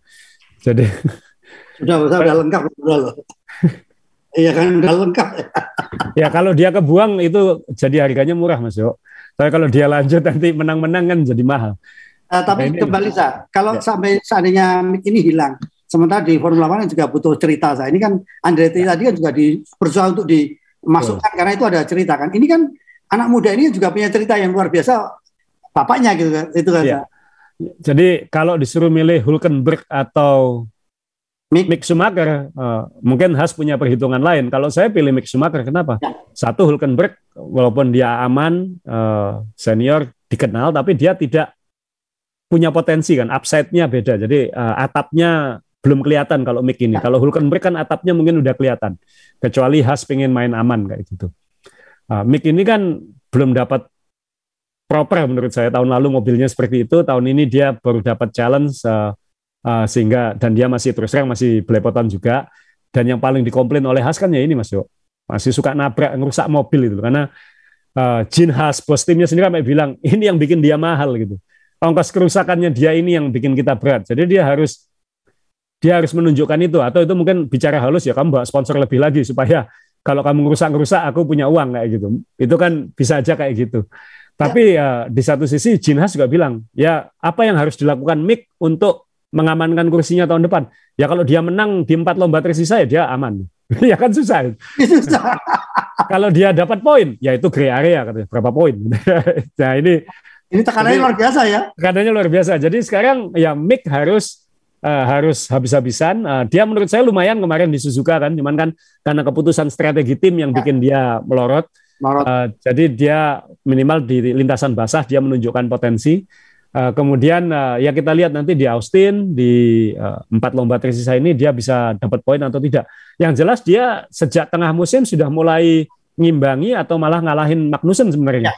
Jadi sudah sudah lengkap sudah loh. Iya kan udah lengkap. ya kalau dia kebuang itu jadi harganya murah Mas Dewa. Tapi kalau dia lanjut nanti menang-menang kan jadi mahal. Uh, tapi nah, kembali sa, kalau ya. sampai seandainya ini hilang, sementara di Formula One juga butuh cerita sa. Ini kan Andretti ya. tadi kan juga di berusaha untuk dimasukkan oh. karena itu ada cerita kan. Ini kan anak muda ini juga punya cerita yang luar biasa bapaknya gitu kan itu kan. Ya. Jadi kalau disuruh milih Hulkenberg atau Mick, Mick Schumacher, uh, mungkin Haas punya perhitungan lain. Kalau saya pilih Mick Schumacher, kenapa? Ya. Satu Hulkenberg, walaupun dia aman, uh, senior, dikenal, tapi dia tidak punya potensi kan, upside-nya beda. Jadi uh, atapnya belum kelihatan kalau Mick ini. Ya. Kalau Hulkenberg kan atapnya mungkin udah kelihatan. Kecuali Haas pengen main aman kayak gitu. Uh, Mick ini kan belum dapat proper menurut saya tahun lalu mobilnya seperti itu tahun ini dia baru dapat challenge uh, uh, sehingga dan dia masih terus terang masih belepotan juga dan yang paling dikomplain oleh Haas kan ya ini Mas Yo masih suka nabrak ngerusak mobil itu karena uh, Jin Haas bos timnya sendiri kan bilang ini yang bikin dia mahal gitu ongkos kerusakannya dia ini yang bikin kita berat jadi dia harus dia harus menunjukkan itu atau itu mungkin bicara halus ya kamu bawa sponsor lebih lagi supaya kalau kamu ngerusak-ngerusak aku punya uang kayak gitu itu kan bisa aja kayak gitu tapi ya di satu sisi Jinhas juga bilang, ya apa yang harus dilakukan Mick untuk mengamankan kursinya tahun depan? Ya kalau dia menang di empat lomba tersisa ya dia aman. ya kan susah. susah. kalau dia dapat poin, ya itu gray area katanya berapa poin. nah ini ini tekanannya luar biasa ya. Tekanannya luar biasa. Jadi sekarang ya Mick harus uh, harus habis-habisan. Uh, dia menurut saya lumayan kemarin di Suzuka kan, cuman kan karena keputusan strategi tim yang ya. bikin dia melorot. Uh, jadi dia minimal di lintasan basah dia menunjukkan potensi. Uh, kemudian uh, ya kita lihat nanti di Austin di uh, empat lomba tersisa ini dia bisa dapat poin atau tidak. Yang jelas dia sejak tengah musim sudah mulai ngimbangi atau malah ngalahin Magnussen sebenarnya. Ya.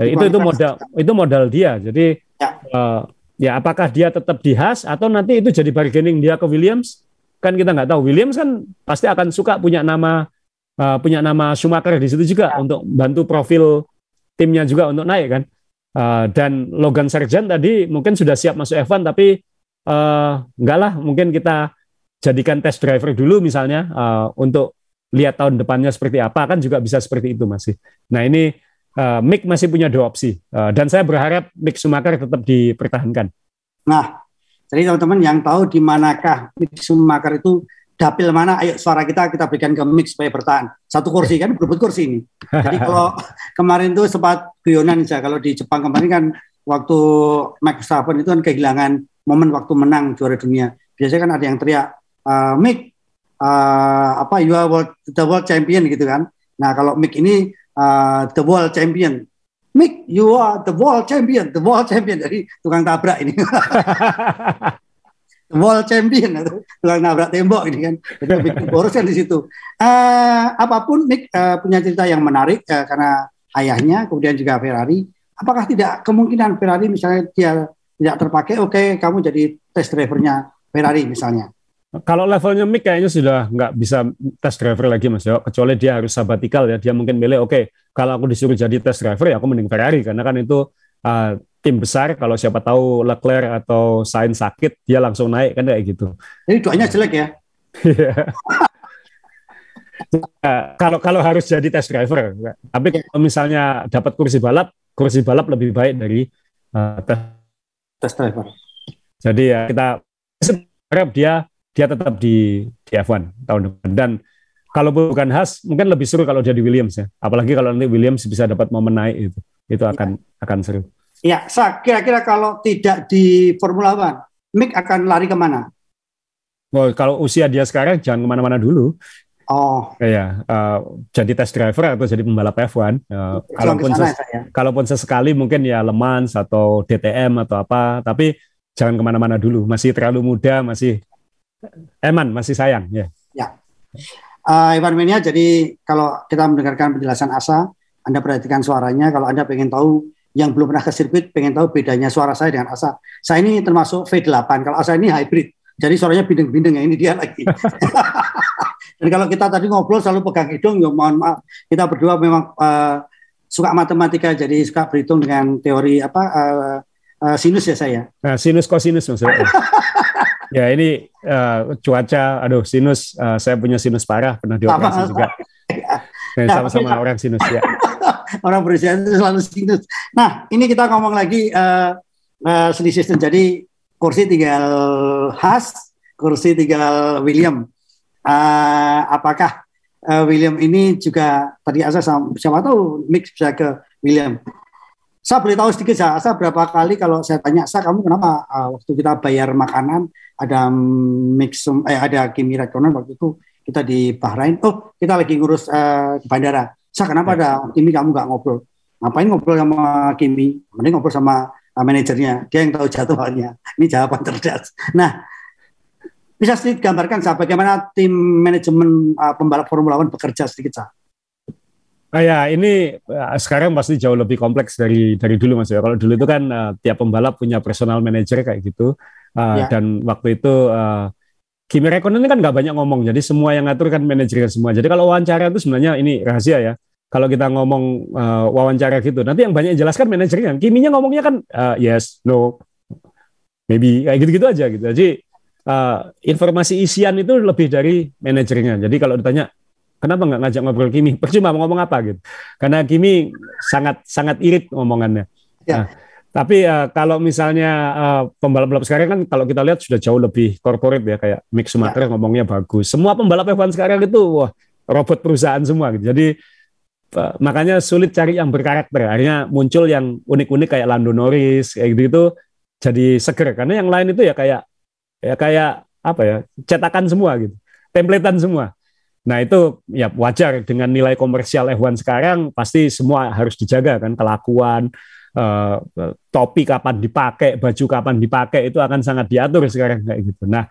Jadi itu itu modal itu modal dia. Jadi ya. Uh, ya apakah dia tetap di Haas atau nanti itu jadi bargaining dia ke Williams? Kan kita nggak tahu. Williams kan pasti akan suka punya nama uh, punya nama Schumacher di situ juga ya. untuk bantu profil timnya juga untuk naik kan. Uh, dan Logan Sargent tadi mungkin sudah siap masuk F1 tapi uh, enggak lah mungkin kita jadikan test driver dulu misalnya uh, untuk lihat tahun depannya seperti apa kan juga bisa seperti itu masih. Nah ini uh, Mick masih punya dua opsi uh, dan saya berharap Mick Schumacher tetap dipertahankan. Nah, jadi teman-teman yang tahu di manakah Mick Schumacher itu dapil mana, ayo suara kita kita berikan ke Mick supaya bertahan. Satu kursi kan, berebut kursi ini. Jadi kalau kemarin tuh sempat guyonan saja, kalau di Jepang kemarin kan waktu Max Verstappen itu kan kehilangan momen waktu menang juara dunia. Biasanya kan ada yang teriak, uh, Mick, uh, apa you are world, the world champion gitu kan. Nah kalau Mick ini uh, the world champion. Mick, you are the world champion, the world champion. Jadi tukang tabrak ini. the world champion atau tukang nabrak tembok ini kan. Jadi bikin boros kan di situ. Uh, apa pun Mick uh, punya cerita yang menarik uh, karena ayahnya, kemudian juga Ferrari. Apakah tidak kemungkinan Ferrari misalnya dia tidak terpakai, oke okay, kamu jadi test drivernya Ferrari misalnya. Kalau levelnya Mick kayaknya sudah nggak bisa test driver lagi Mas Yo, kecuali dia harus sabatikal ya. Dia mungkin milih oke, okay, kalau aku disuruh jadi test driver ya aku mending Ferrari karena kan itu uh, tim besar kalau siapa tahu Leclerc atau Sainz sakit dia langsung naik kan kayak gitu. Jadi doanya jelek ya. nah, kalau kalau harus jadi test driver, tapi ya. kalau misalnya dapat kursi balap, kursi balap lebih baik dari uh, test, test driver. Jadi ya kita harap dia dia tetap di, di F1 tahun depan. Dan kalau bukan Haas, mungkin lebih seru kalau jadi Williams ya. Apalagi kalau nanti Williams bisa dapat momen naik itu, itu akan ya. akan seru. Ya, saya kira-kira kalau tidak di Formula One, Mick akan lari ke mana? Oh, kalau usia dia sekarang jangan ke mana-mana dulu. Oh. Ya, uh, jadi test driver atau jadi pembalap F1. Uh, kalaupun ses ya. kalaupun sesekali mungkin ya Le Mans atau DTM atau apa, tapi jangan ke mana-mana dulu. Masih terlalu muda, masih Eman masih sayang ya. Ya. Uh, Ivan Menia, jadi kalau kita mendengarkan penjelasan Asa, Anda perhatikan suaranya. Kalau Anda pengen tahu yang belum pernah ke sirkuit, pengen tahu bedanya suara saya dengan Asa. Saya ini termasuk V8. Kalau Asa ini hybrid, jadi suaranya bindeng-bindeng. Ya ini dia lagi. Dan kalau kita tadi ngobrol selalu pegang hidung, ya mohon maaf. Kita berdua memang uh, suka matematika, jadi suka berhitung dengan teori apa uh, uh, sinus ya saya. Nah, sinus kosinus maksudnya. Ya ini uh, cuaca, aduh sinus, uh, saya punya sinus parah, pernah dioperasi juga. Sama-sama orang sinus ya. orang berusia itu selalu sinus. Nah ini kita ngomong lagi uh, uh, seni sistem. Jadi kursi tinggal Has, kursi tinggal William. Uh, apakah uh, William ini juga tadi asal siapa tahu mix bisa ke William. Saya boleh tahu sedikit saya, saya berapa kali kalau saya tanya saya kamu kenapa uh, waktu kita bayar makanan ada mix eh ada Kimi Raikkonen waktu itu kita di Bahrain. Oh kita lagi ngurus uh, bandara. Saya kenapa ada Kimi kamu nggak ngobrol? Ngapain ngobrol sama Kimi? Mending ngobrol sama uh, manajernya. Dia yang tahu jadwalnya. Ini jawaban cerdas. Nah bisa sedikit gambarkan saya bagaimana tim manajemen uh, pembalap Formula One bekerja sedikit saya Ah ya, ini uh, sekarang pasti jauh lebih kompleks dari dari dulu Mas ya. Kalau dulu itu kan uh, tiap pembalap punya personal manager kayak gitu. Uh, ya. dan waktu itu uh, Kimi Räikkönen ini kan nggak banyak ngomong. Jadi semua yang ngatur kan manajernya semua. Jadi kalau wawancara itu sebenarnya ini rahasia ya. Kalau kita ngomong uh, wawancara gitu, nanti yang banyak jelaskan manajernya. Kiminya ngomongnya kan uh, yes, no, maybe kayak gitu-gitu aja gitu. Jadi uh, informasi isian itu lebih dari manajernya. Jadi kalau ditanya Kenapa nggak ngajak ngobrol Kimi? Percuma mau ngomong apa gitu. Karena Kimi sangat sangat irit ngomongannya. Ya. Nah, tapi uh, kalau misalnya uh, pembalap-pembalap sekarang kan kalau kita lihat sudah jauh lebih korporat ya kayak Mick Schumacher ya. ngomongnya bagus. Semua pembalap F1 sekarang itu wah robot perusahaan semua gitu. Jadi uh, makanya sulit cari yang berkarakter. Akhirnya muncul yang unik-unik kayak Lando Norris kayak gitu itu jadi seger karena yang lain itu ya kayak ya kayak apa ya cetakan semua gitu. Templatean semua. Nah itu ya wajar dengan nilai komersial F1 sekarang pasti semua harus dijaga kan kelakuan, eh, topi kapan dipakai, baju kapan dipakai itu akan sangat diatur sekarang kayak gitu. Nah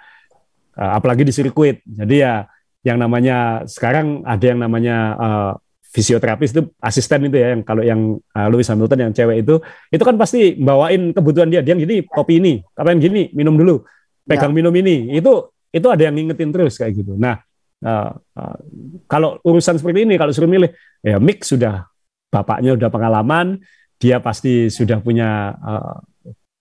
eh, apalagi di sirkuit. Jadi ya yang namanya sekarang ada yang namanya eh, fisioterapis itu asisten itu ya yang kalau yang uh, Lewis Hamilton yang cewek itu itu kan pasti bawain kebutuhan dia dia yang gini kopi ini apa yang gini minum dulu pegang ya. minum ini itu itu ada yang ngingetin terus kayak gitu nah Uh, uh, kalau urusan seperti ini, kalau suruh milih, ya Mick sudah bapaknya sudah pengalaman, dia pasti sudah punya, uh,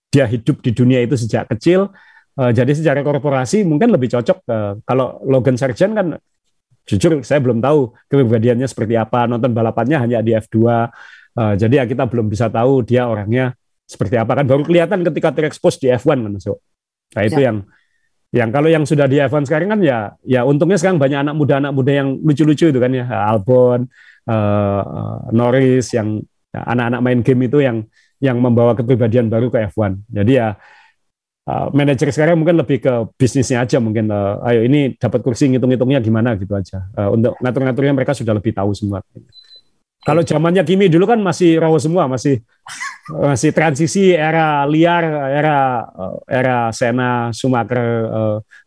dia hidup di dunia itu sejak kecil. Uh, jadi secara korporasi mungkin lebih cocok. Uh, kalau Logan Sargent kan, jujur saya belum tahu kepribadiannya seperti apa. Nonton balapannya hanya di F2. Uh, jadi ya kita belum bisa tahu dia orangnya seperti apa kan baru kelihatan ketika terekspos di F1 kan so. Nah itu ya. yang yang kalau yang sudah di F1 sekarang kan ya ya untungnya sekarang banyak anak muda anak muda yang lucu-lucu itu kan ya Albon, uh, Norris yang ya, anak-anak main game itu yang yang membawa kepribadian baru ke F1. Jadi ya uh, manajer sekarang mungkin lebih ke bisnisnya aja mungkin uh, ayo ini dapat kursi ngitung-ngitungnya gimana gitu aja. Uh, untuk ngatur-ngaturnya mereka sudah lebih tahu semua. Kalau zamannya Kimi dulu kan masih raw semua, masih masih transisi era liar, era era Sena, Schumacher,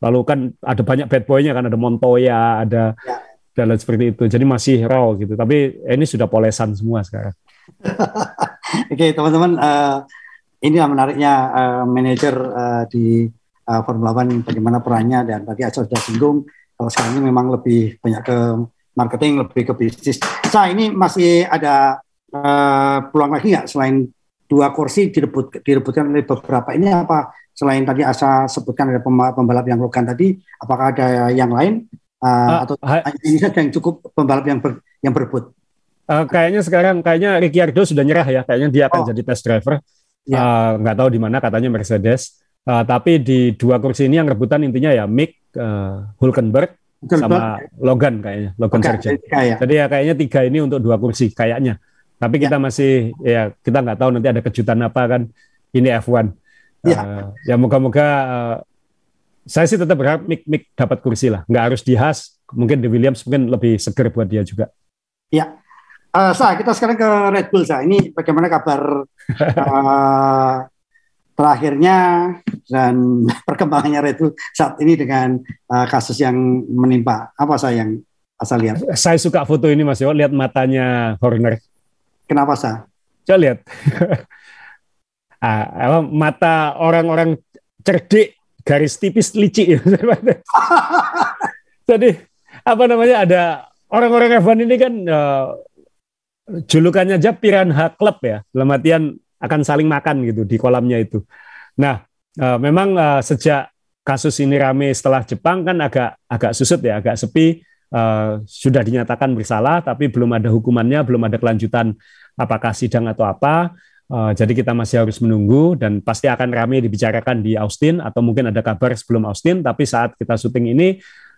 lalu kan ada banyak bad boy-nya kan ada Montoya, ada ya. dan lain seperti itu. Jadi masih raw gitu. Tapi ini sudah polesan semua sekarang. Oke, teman-teman, uh, inilah menariknya uh, manajer uh, di uh, Formula One bagaimana perannya dan tadi Aca sudah singgung kalau sekarang ini memang lebih banyak ke marketing, lebih ke bisnis. Nah, ini masih ada uh, peluang lagi nggak? Selain dua kursi direbut direbutkan oleh beberapa. Ini apa selain tadi Asa sebutkan ada pembalap yang Logan tadi apakah ada yang lain? Uh, uh, atau ini saja yang cukup pembalap yang ber, yang berebut? Uh, kayaknya sekarang kayaknya Ricciardo sudah nyerah ya. Kayaknya dia akan oh. jadi test driver. Ya. uh, nggak tahu di mana katanya Mercedes. Uh, tapi di dua kursi ini yang rebutan intinya ya Mick uh, Hulkenberg sama Logan kayaknya, Logan okay, Sargent. Ya. Jadi ya kayaknya tiga ini untuk dua kursi kayaknya. Tapi kita ya. masih ya kita nggak tahu nanti ada kejutan apa kan ini F1. Ya, uh, ya moga-moga uh, saya sih tetap berharap Mick, Mick dapat kursi lah. Nggak harus di Haas, mungkin di Williams mungkin lebih seger buat dia juga. Ya, uh, Sa, kita sekarang ke Red Bull Sa. Ini bagaimana kabar uh, terakhirnya dan perkembangannya Bull saat ini dengan uh, kasus yang menimpa. Apa saya yang asal lihat? Saya suka foto ini Mas Yo, lihat matanya Horner. Kenapa saya? Coba lihat. ah, mata orang-orang cerdik garis tipis licik. Jadi apa namanya ada orang-orang F1 ini kan uh, julukannya aja piranha club ya. Dalam artian akan saling makan gitu di kolamnya itu. Nah, uh, memang uh, sejak kasus ini rame setelah Jepang kan agak agak susut ya, agak sepi. Uh, sudah dinyatakan bersalah, tapi belum ada hukumannya, belum ada kelanjutan apakah sidang atau apa. Uh, jadi kita masih harus menunggu dan pasti akan ramai dibicarakan di Austin atau mungkin ada kabar sebelum Austin. Tapi saat kita syuting ini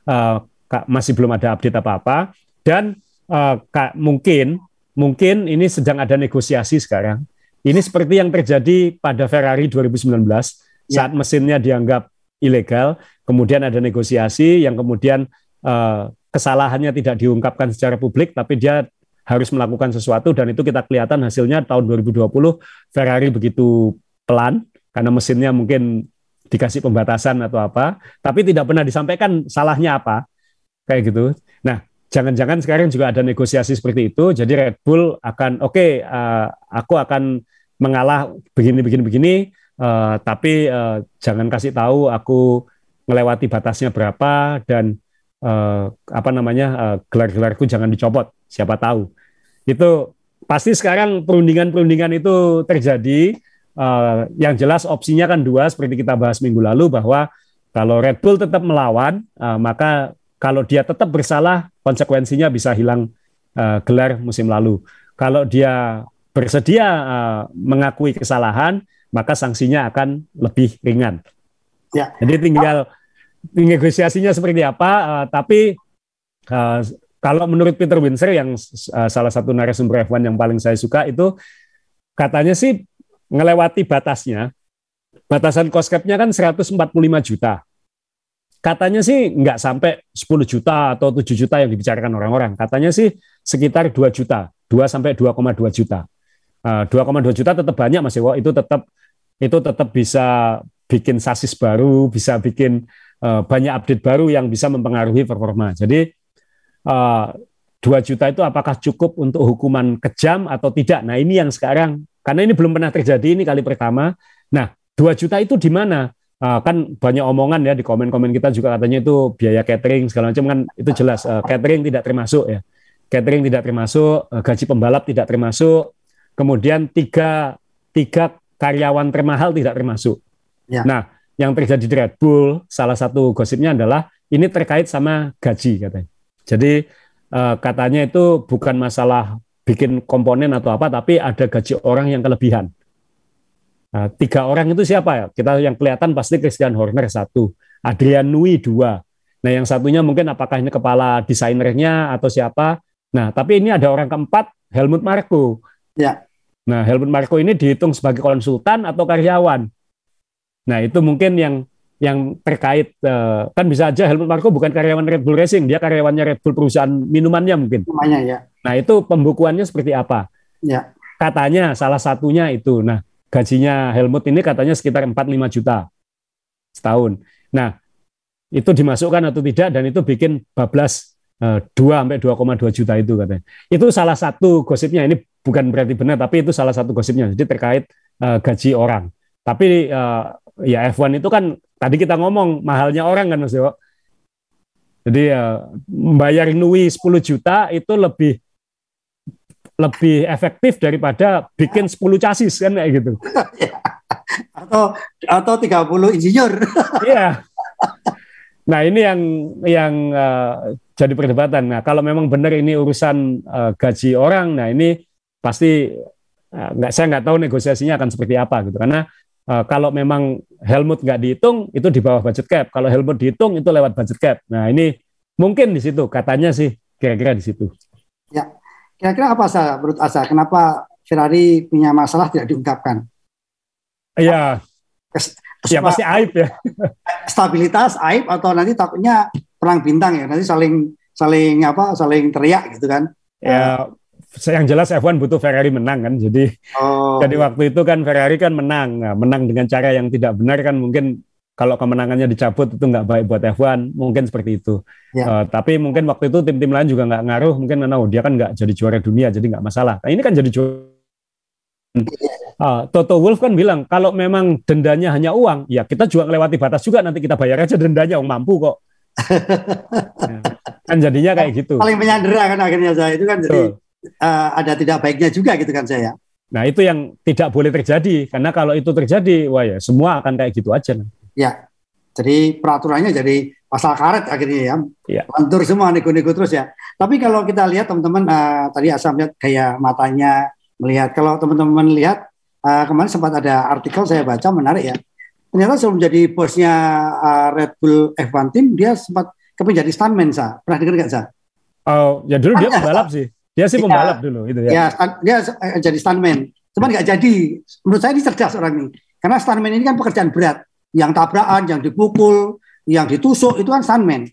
uh, masih belum ada update apa-apa dan uh, mungkin mungkin ini sedang ada negosiasi sekarang ini seperti yang terjadi pada Ferrari 2019 ya. saat mesinnya dianggap ilegal, kemudian ada negosiasi yang kemudian uh, kesalahannya tidak diungkapkan secara publik, tapi dia harus melakukan sesuatu dan itu kita kelihatan hasilnya tahun 2020 Ferrari begitu pelan karena mesinnya mungkin dikasih pembatasan atau apa, tapi tidak pernah disampaikan salahnya apa kayak gitu. Nah, jangan-jangan sekarang juga ada negosiasi seperti itu, jadi Red Bull akan oke, okay, uh, aku akan mengalah begini begini begini uh, tapi uh, jangan kasih tahu aku melewati batasnya berapa dan uh, apa namanya uh, gelar-gelarku jangan dicopot siapa tahu. Itu pasti sekarang perundingan-perundingan itu terjadi uh, yang jelas opsinya kan dua seperti kita bahas minggu lalu bahwa kalau Red Bull tetap melawan uh, maka kalau dia tetap bersalah konsekuensinya bisa hilang uh, gelar musim lalu. Kalau dia bersedia uh, mengakui kesalahan, maka sanksinya akan lebih ringan. Ya. Jadi tinggal negosiasinya seperti apa, uh, tapi uh, kalau menurut Peter Windsor yang uh, salah satu narasumber F1 yang paling saya suka itu katanya sih melewati batasnya. Batasan cost cap-nya kan 145 juta. Katanya sih nggak sampai 10 juta atau 7 juta yang dibicarakan orang-orang. Katanya sih sekitar 2 juta, 2 sampai 2,2 juta. 2,2 eh, juta tetap banyak Mas Ewo, itu tetap itu tetap bisa bikin sasis baru, bisa bikin uh, banyak update baru yang bisa mempengaruhi performa. Jadi uh, eh, 2 juta itu apakah cukup untuk hukuman kejam atau tidak? Nah, ini yang sekarang karena ini belum pernah terjadi ini kali pertama. Nah, 2 juta itu di mana? Uh, kan banyak omongan ya di komen-komen kita juga katanya itu biaya catering segala macam kan itu jelas uh, catering tidak termasuk ya. Catering tidak termasuk, uh, gaji pembalap tidak termasuk, kemudian tiga tiga karyawan termahal tidak termasuk. Ya. Nah, yang terjadi di Red Bull salah satu gosipnya adalah ini terkait sama gaji katanya. Jadi uh, katanya itu bukan masalah bikin komponen atau apa, tapi ada gaji orang yang kelebihan. Nah, tiga orang itu siapa ya? Kita yang kelihatan pasti Christian Horner satu, Adrian Nui dua. Nah yang satunya mungkin apakah ini kepala desainernya atau siapa? Nah tapi ini ada orang keempat Helmut Marko. Ya. Nah Helmut Marko ini dihitung sebagai konsultan atau karyawan. Nah itu mungkin yang yang terkait uh, kan bisa aja Helmut Marko bukan karyawan Red Bull Racing, dia karyawannya Red Bull perusahaan minumannya mungkin. Minumannya ya. Nah itu pembukuannya seperti apa? Ya. Katanya salah satunya itu. Nah gajinya Helmut ini katanya sekitar 4-5 juta setahun. Nah, itu dimasukkan atau tidak dan itu bikin bablas eh, 2 sampai 2,2 juta itu katanya. Itu salah satu gosipnya. Ini bukan berarti benar tapi itu salah satu gosipnya. Jadi terkait uh, gaji orang. Tapi uh, ya F1 itu kan tadi kita ngomong mahalnya orang kan Mas Dewo. Jadi uh, membayar Nui 10 juta itu lebih lebih efektif daripada bikin 10 chassis kan kayak gitu. atau atau 30 insinyur. Iya. Nah, ini yang yang uh, jadi perdebatan. Nah, kalau memang benar ini urusan uh, gaji orang, nah ini pasti uh, nggak saya nggak tahu negosiasinya akan seperti apa gitu. Karena uh, kalau memang Helmut nggak dihitung itu di bawah budget cap. Kalau Helmut dihitung itu lewat budget cap. Nah, ini mungkin di situ katanya sih kira-kira di situ. Ya. Kira-kira apa sah menurut Asa? Kenapa Ferrari punya masalah tidak diungkapkan? Iya. Ya pasti aib ya. Stabilitas, aib atau nanti takutnya perang bintang ya. Nanti saling saling apa? Saling teriak gitu kan. Ya yang jelas F1 butuh Ferrari menang kan. Jadi oh. jadi waktu itu kan Ferrari kan menang. Nah, menang dengan cara yang tidak benar kan mungkin kalau kemenangannya dicabut itu nggak baik buat F1 mungkin seperti itu ya. uh, tapi mungkin waktu itu tim-tim lain juga nggak ngaruh mungkin karena oh, dia kan nggak jadi juara dunia jadi nggak masalah nah ini kan jadi juara Uh, Toto Wolf kan bilang kalau memang dendanya hanya uang, ya kita juga melewati batas juga nanti kita bayar aja dendanya, uang mampu kok. ya. Kan jadinya kayak gitu. Paling menyandera kan akhirnya saya itu kan jadi uh, ada tidak baiknya juga gitu kan saya. Nah itu yang tidak boleh terjadi karena kalau itu terjadi, wah ya semua akan kayak gitu aja. Ya, jadi peraturannya jadi pasal karet akhirnya ya. ya. Lentur semua nego-nego terus ya. Tapi kalau kita lihat teman-teman uh, tadi asal lihat kayak matanya melihat kalau teman-teman lihat uh, kemarin sempat ada artikel saya baca menarik ya. Ternyata sebelum jadi bosnya uh, Red Bull F1 Team dia sempat kepingin jadi stuntman sa. Pernah dengar nggak sa? Oh, ya dulu dia pembalap sih. Dia sih pembalap ya, dulu itu ya. Ya, dia jadi stuntman. Cuman nggak jadi. Menurut saya ini cerdas orang ini. Karena stuntman ini kan pekerjaan berat yang tabrakan, yang dipukul, yang ditusuk itu kan stuntman.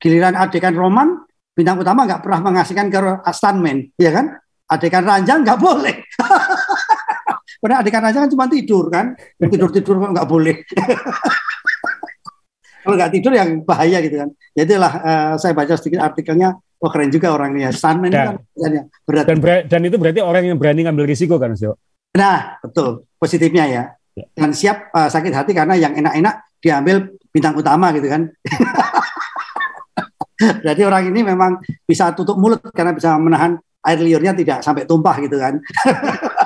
Giliran adegan roman, bintang utama nggak pernah mengasihkan ke stuntman, ya kan? Adegan ranjang nggak boleh. Padahal adegan ranjang kan cuma tidur kan, tidur tidur nggak boleh. Kalau nggak tidur yang bahaya gitu kan. Jadilah ya uh, saya baca sedikit artikelnya, wah keren juga orangnya. Stuntman dan, kan berat. Dan, dan itu berarti orang yang berani ngambil risiko kan, Mas Nah, betul. Positifnya ya dan siap uh, sakit hati karena yang enak-enak diambil bintang utama gitu kan. Jadi orang ini memang bisa tutup mulut karena bisa menahan air liurnya tidak sampai tumpah gitu kan.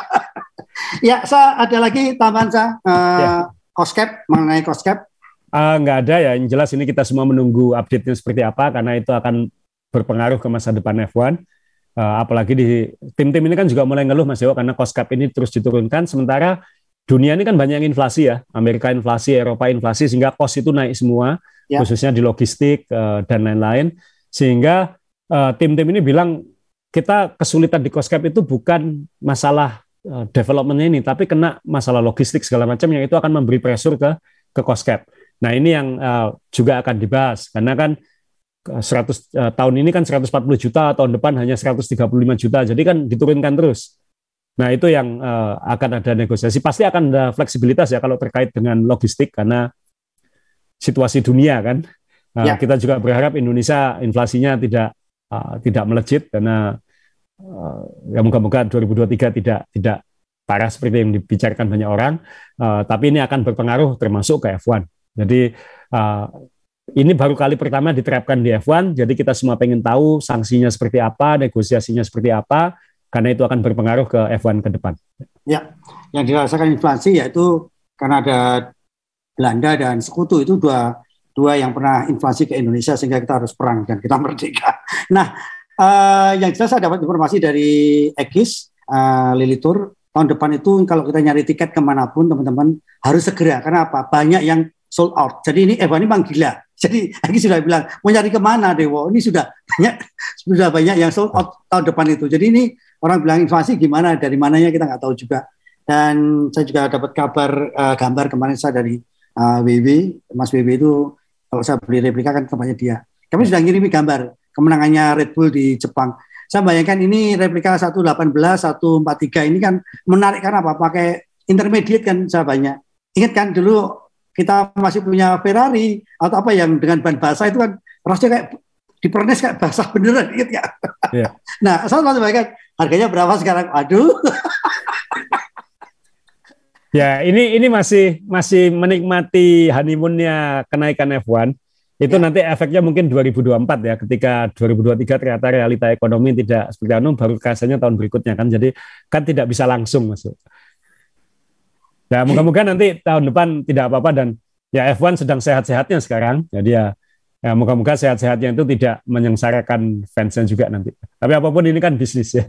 ya, saya ada lagi tambahan saya uh, ya. cost cap mengenai cap. Uh, nggak ada ya, yang jelas ini kita semua menunggu update-nya seperti apa karena itu akan berpengaruh ke masa depan F1. Uh, apalagi di tim-tim ini kan juga mulai ngeluh Mas Dewa karena cost cap ini terus diturunkan sementara dunia ini kan banyak yang inflasi ya, Amerika inflasi, Eropa inflasi, sehingga kos itu naik semua, ya. khususnya di logistik uh, dan lain-lain. Sehingga uh, tim-tim ini bilang kita kesulitan di cost cap itu bukan masalah uh, development ini, tapi kena masalah logistik segala macam yang itu akan memberi pressure ke ke cost cap. Nah ini yang uh, juga akan dibahas karena kan 100 uh, tahun ini kan 140 juta, tahun depan hanya 135 juta, jadi kan diturunkan terus. Nah, itu yang uh, akan ada negosiasi. Pasti akan ada fleksibilitas ya kalau terkait dengan logistik karena situasi dunia kan. Uh, ya. Kita juga berharap Indonesia inflasinya tidak uh, tidak melejit karena uh, ya moga-moga 2023 tidak tidak parah seperti yang dibicarakan banyak orang. Uh, tapi ini akan berpengaruh termasuk ke F1. Jadi uh, ini baru kali pertama diterapkan di F1, jadi kita semua pengen tahu sanksinya seperti apa, negosiasinya seperti apa, karena itu akan berpengaruh ke F1 ke depan. Ya, yang dirasakan inflasi yaitu karena ada Belanda dan Sekutu itu dua dua yang pernah inflasi ke Indonesia sehingga kita harus perang dan kita merdeka. Nah, uh, yang jelas saya dapat informasi dari Egis uh, Lilitur tahun depan itu kalau kita nyari tiket ke mana pun teman-teman harus segera karena apa banyak yang sold out jadi ini Evan ini memang gila jadi Egis sudah bilang mau nyari ke mana Dewo ini sudah banyak sudah banyak yang sold out tahun depan itu jadi ini orang bilang invasi gimana dari mananya kita nggak tahu juga dan saya juga dapat kabar uh, gambar kemarin saya dari uh, WW Mas WW itu kalau saya beli replika kan tempatnya dia kami sudah ngirimi gambar kemenangannya Red Bull di Jepang saya bayangkan ini replika 118, 143 ini kan menarik karena apa? Pakai intermediate kan saya banyak. Ingat kan dulu kita masih punya Ferrari atau apa yang dengan ban basah itu kan rasanya kayak di pernes kayak basah beneran ingat ya. Yeah. nah, saya masih bayangkan harganya berapa sekarang? Aduh. ya, ini ini masih masih menikmati honeymoonnya kenaikan F1 itu ya. nanti efeknya mungkin 2024 ya ketika 2023 ternyata realita ekonomi tidak seperti anu baru kasanya tahun berikutnya kan jadi kan tidak bisa langsung masuk. Ya moga-moga nanti tahun depan tidak apa-apa dan ya F1 sedang sehat-sehatnya sekarang jadi ya ya moga-moga sehat-sehatnya itu tidak menyengsarakan fansnya juga nanti. Tapi apa pun ini kan bisnis ya.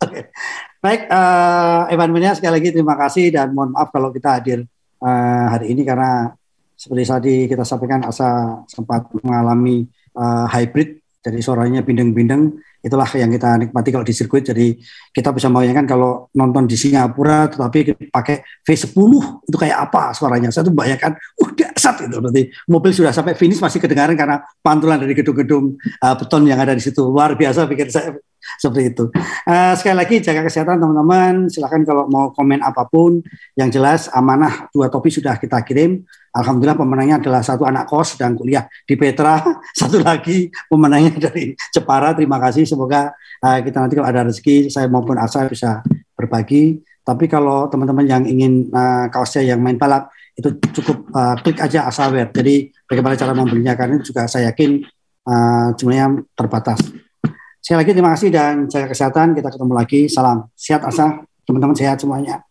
Oke. Baik, uh, Evan Menia sekali lagi terima kasih dan mohon maaf kalau kita hadir uh, hari ini karena seperti tadi kita sampaikan Asa sempat mengalami uh, hybrid jadi suaranya bindeng-bindeng itulah yang kita nikmati kalau di sirkuit. Jadi kita bisa membayangkan kalau nonton di Singapura tetapi pakai V10 itu kayak apa suaranya? Saya tuh bayangkan uh dasar itu berarti mobil sudah sampai finish masih kedengaran karena pantulan dari gedung-gedung uh, beton yang ada di situ. Luar biasa pikir saya seperti itu. Uh, sekali lagi jaga kesehatan teman-teman. Silahkan kalau mau komen apa pun. Yang jelas amanah dua topi sudah kita kirim. Alhamdulillah pemenangnya adalah satu anak kos dan kuliah di Petra. Satu lagi pemenangnya dari Jepara. Terima kasih. Semoga uh, kita nanti kalau ada rezeki saya maupun Asa bisa berbagi. Tapi kalau teman-teman yang ingin uh, kaosnya yang main balap itu cukup uh, klik aja Asaware. Jadi bagaimana cara membelinya karena juga saya yakin uh, jumlahnya terbatas. Sekali lagi terima kasih dan jaga kesehatan. Kita ketemu lagi. Salam sehat asa. Teman-teman sehat semuanya.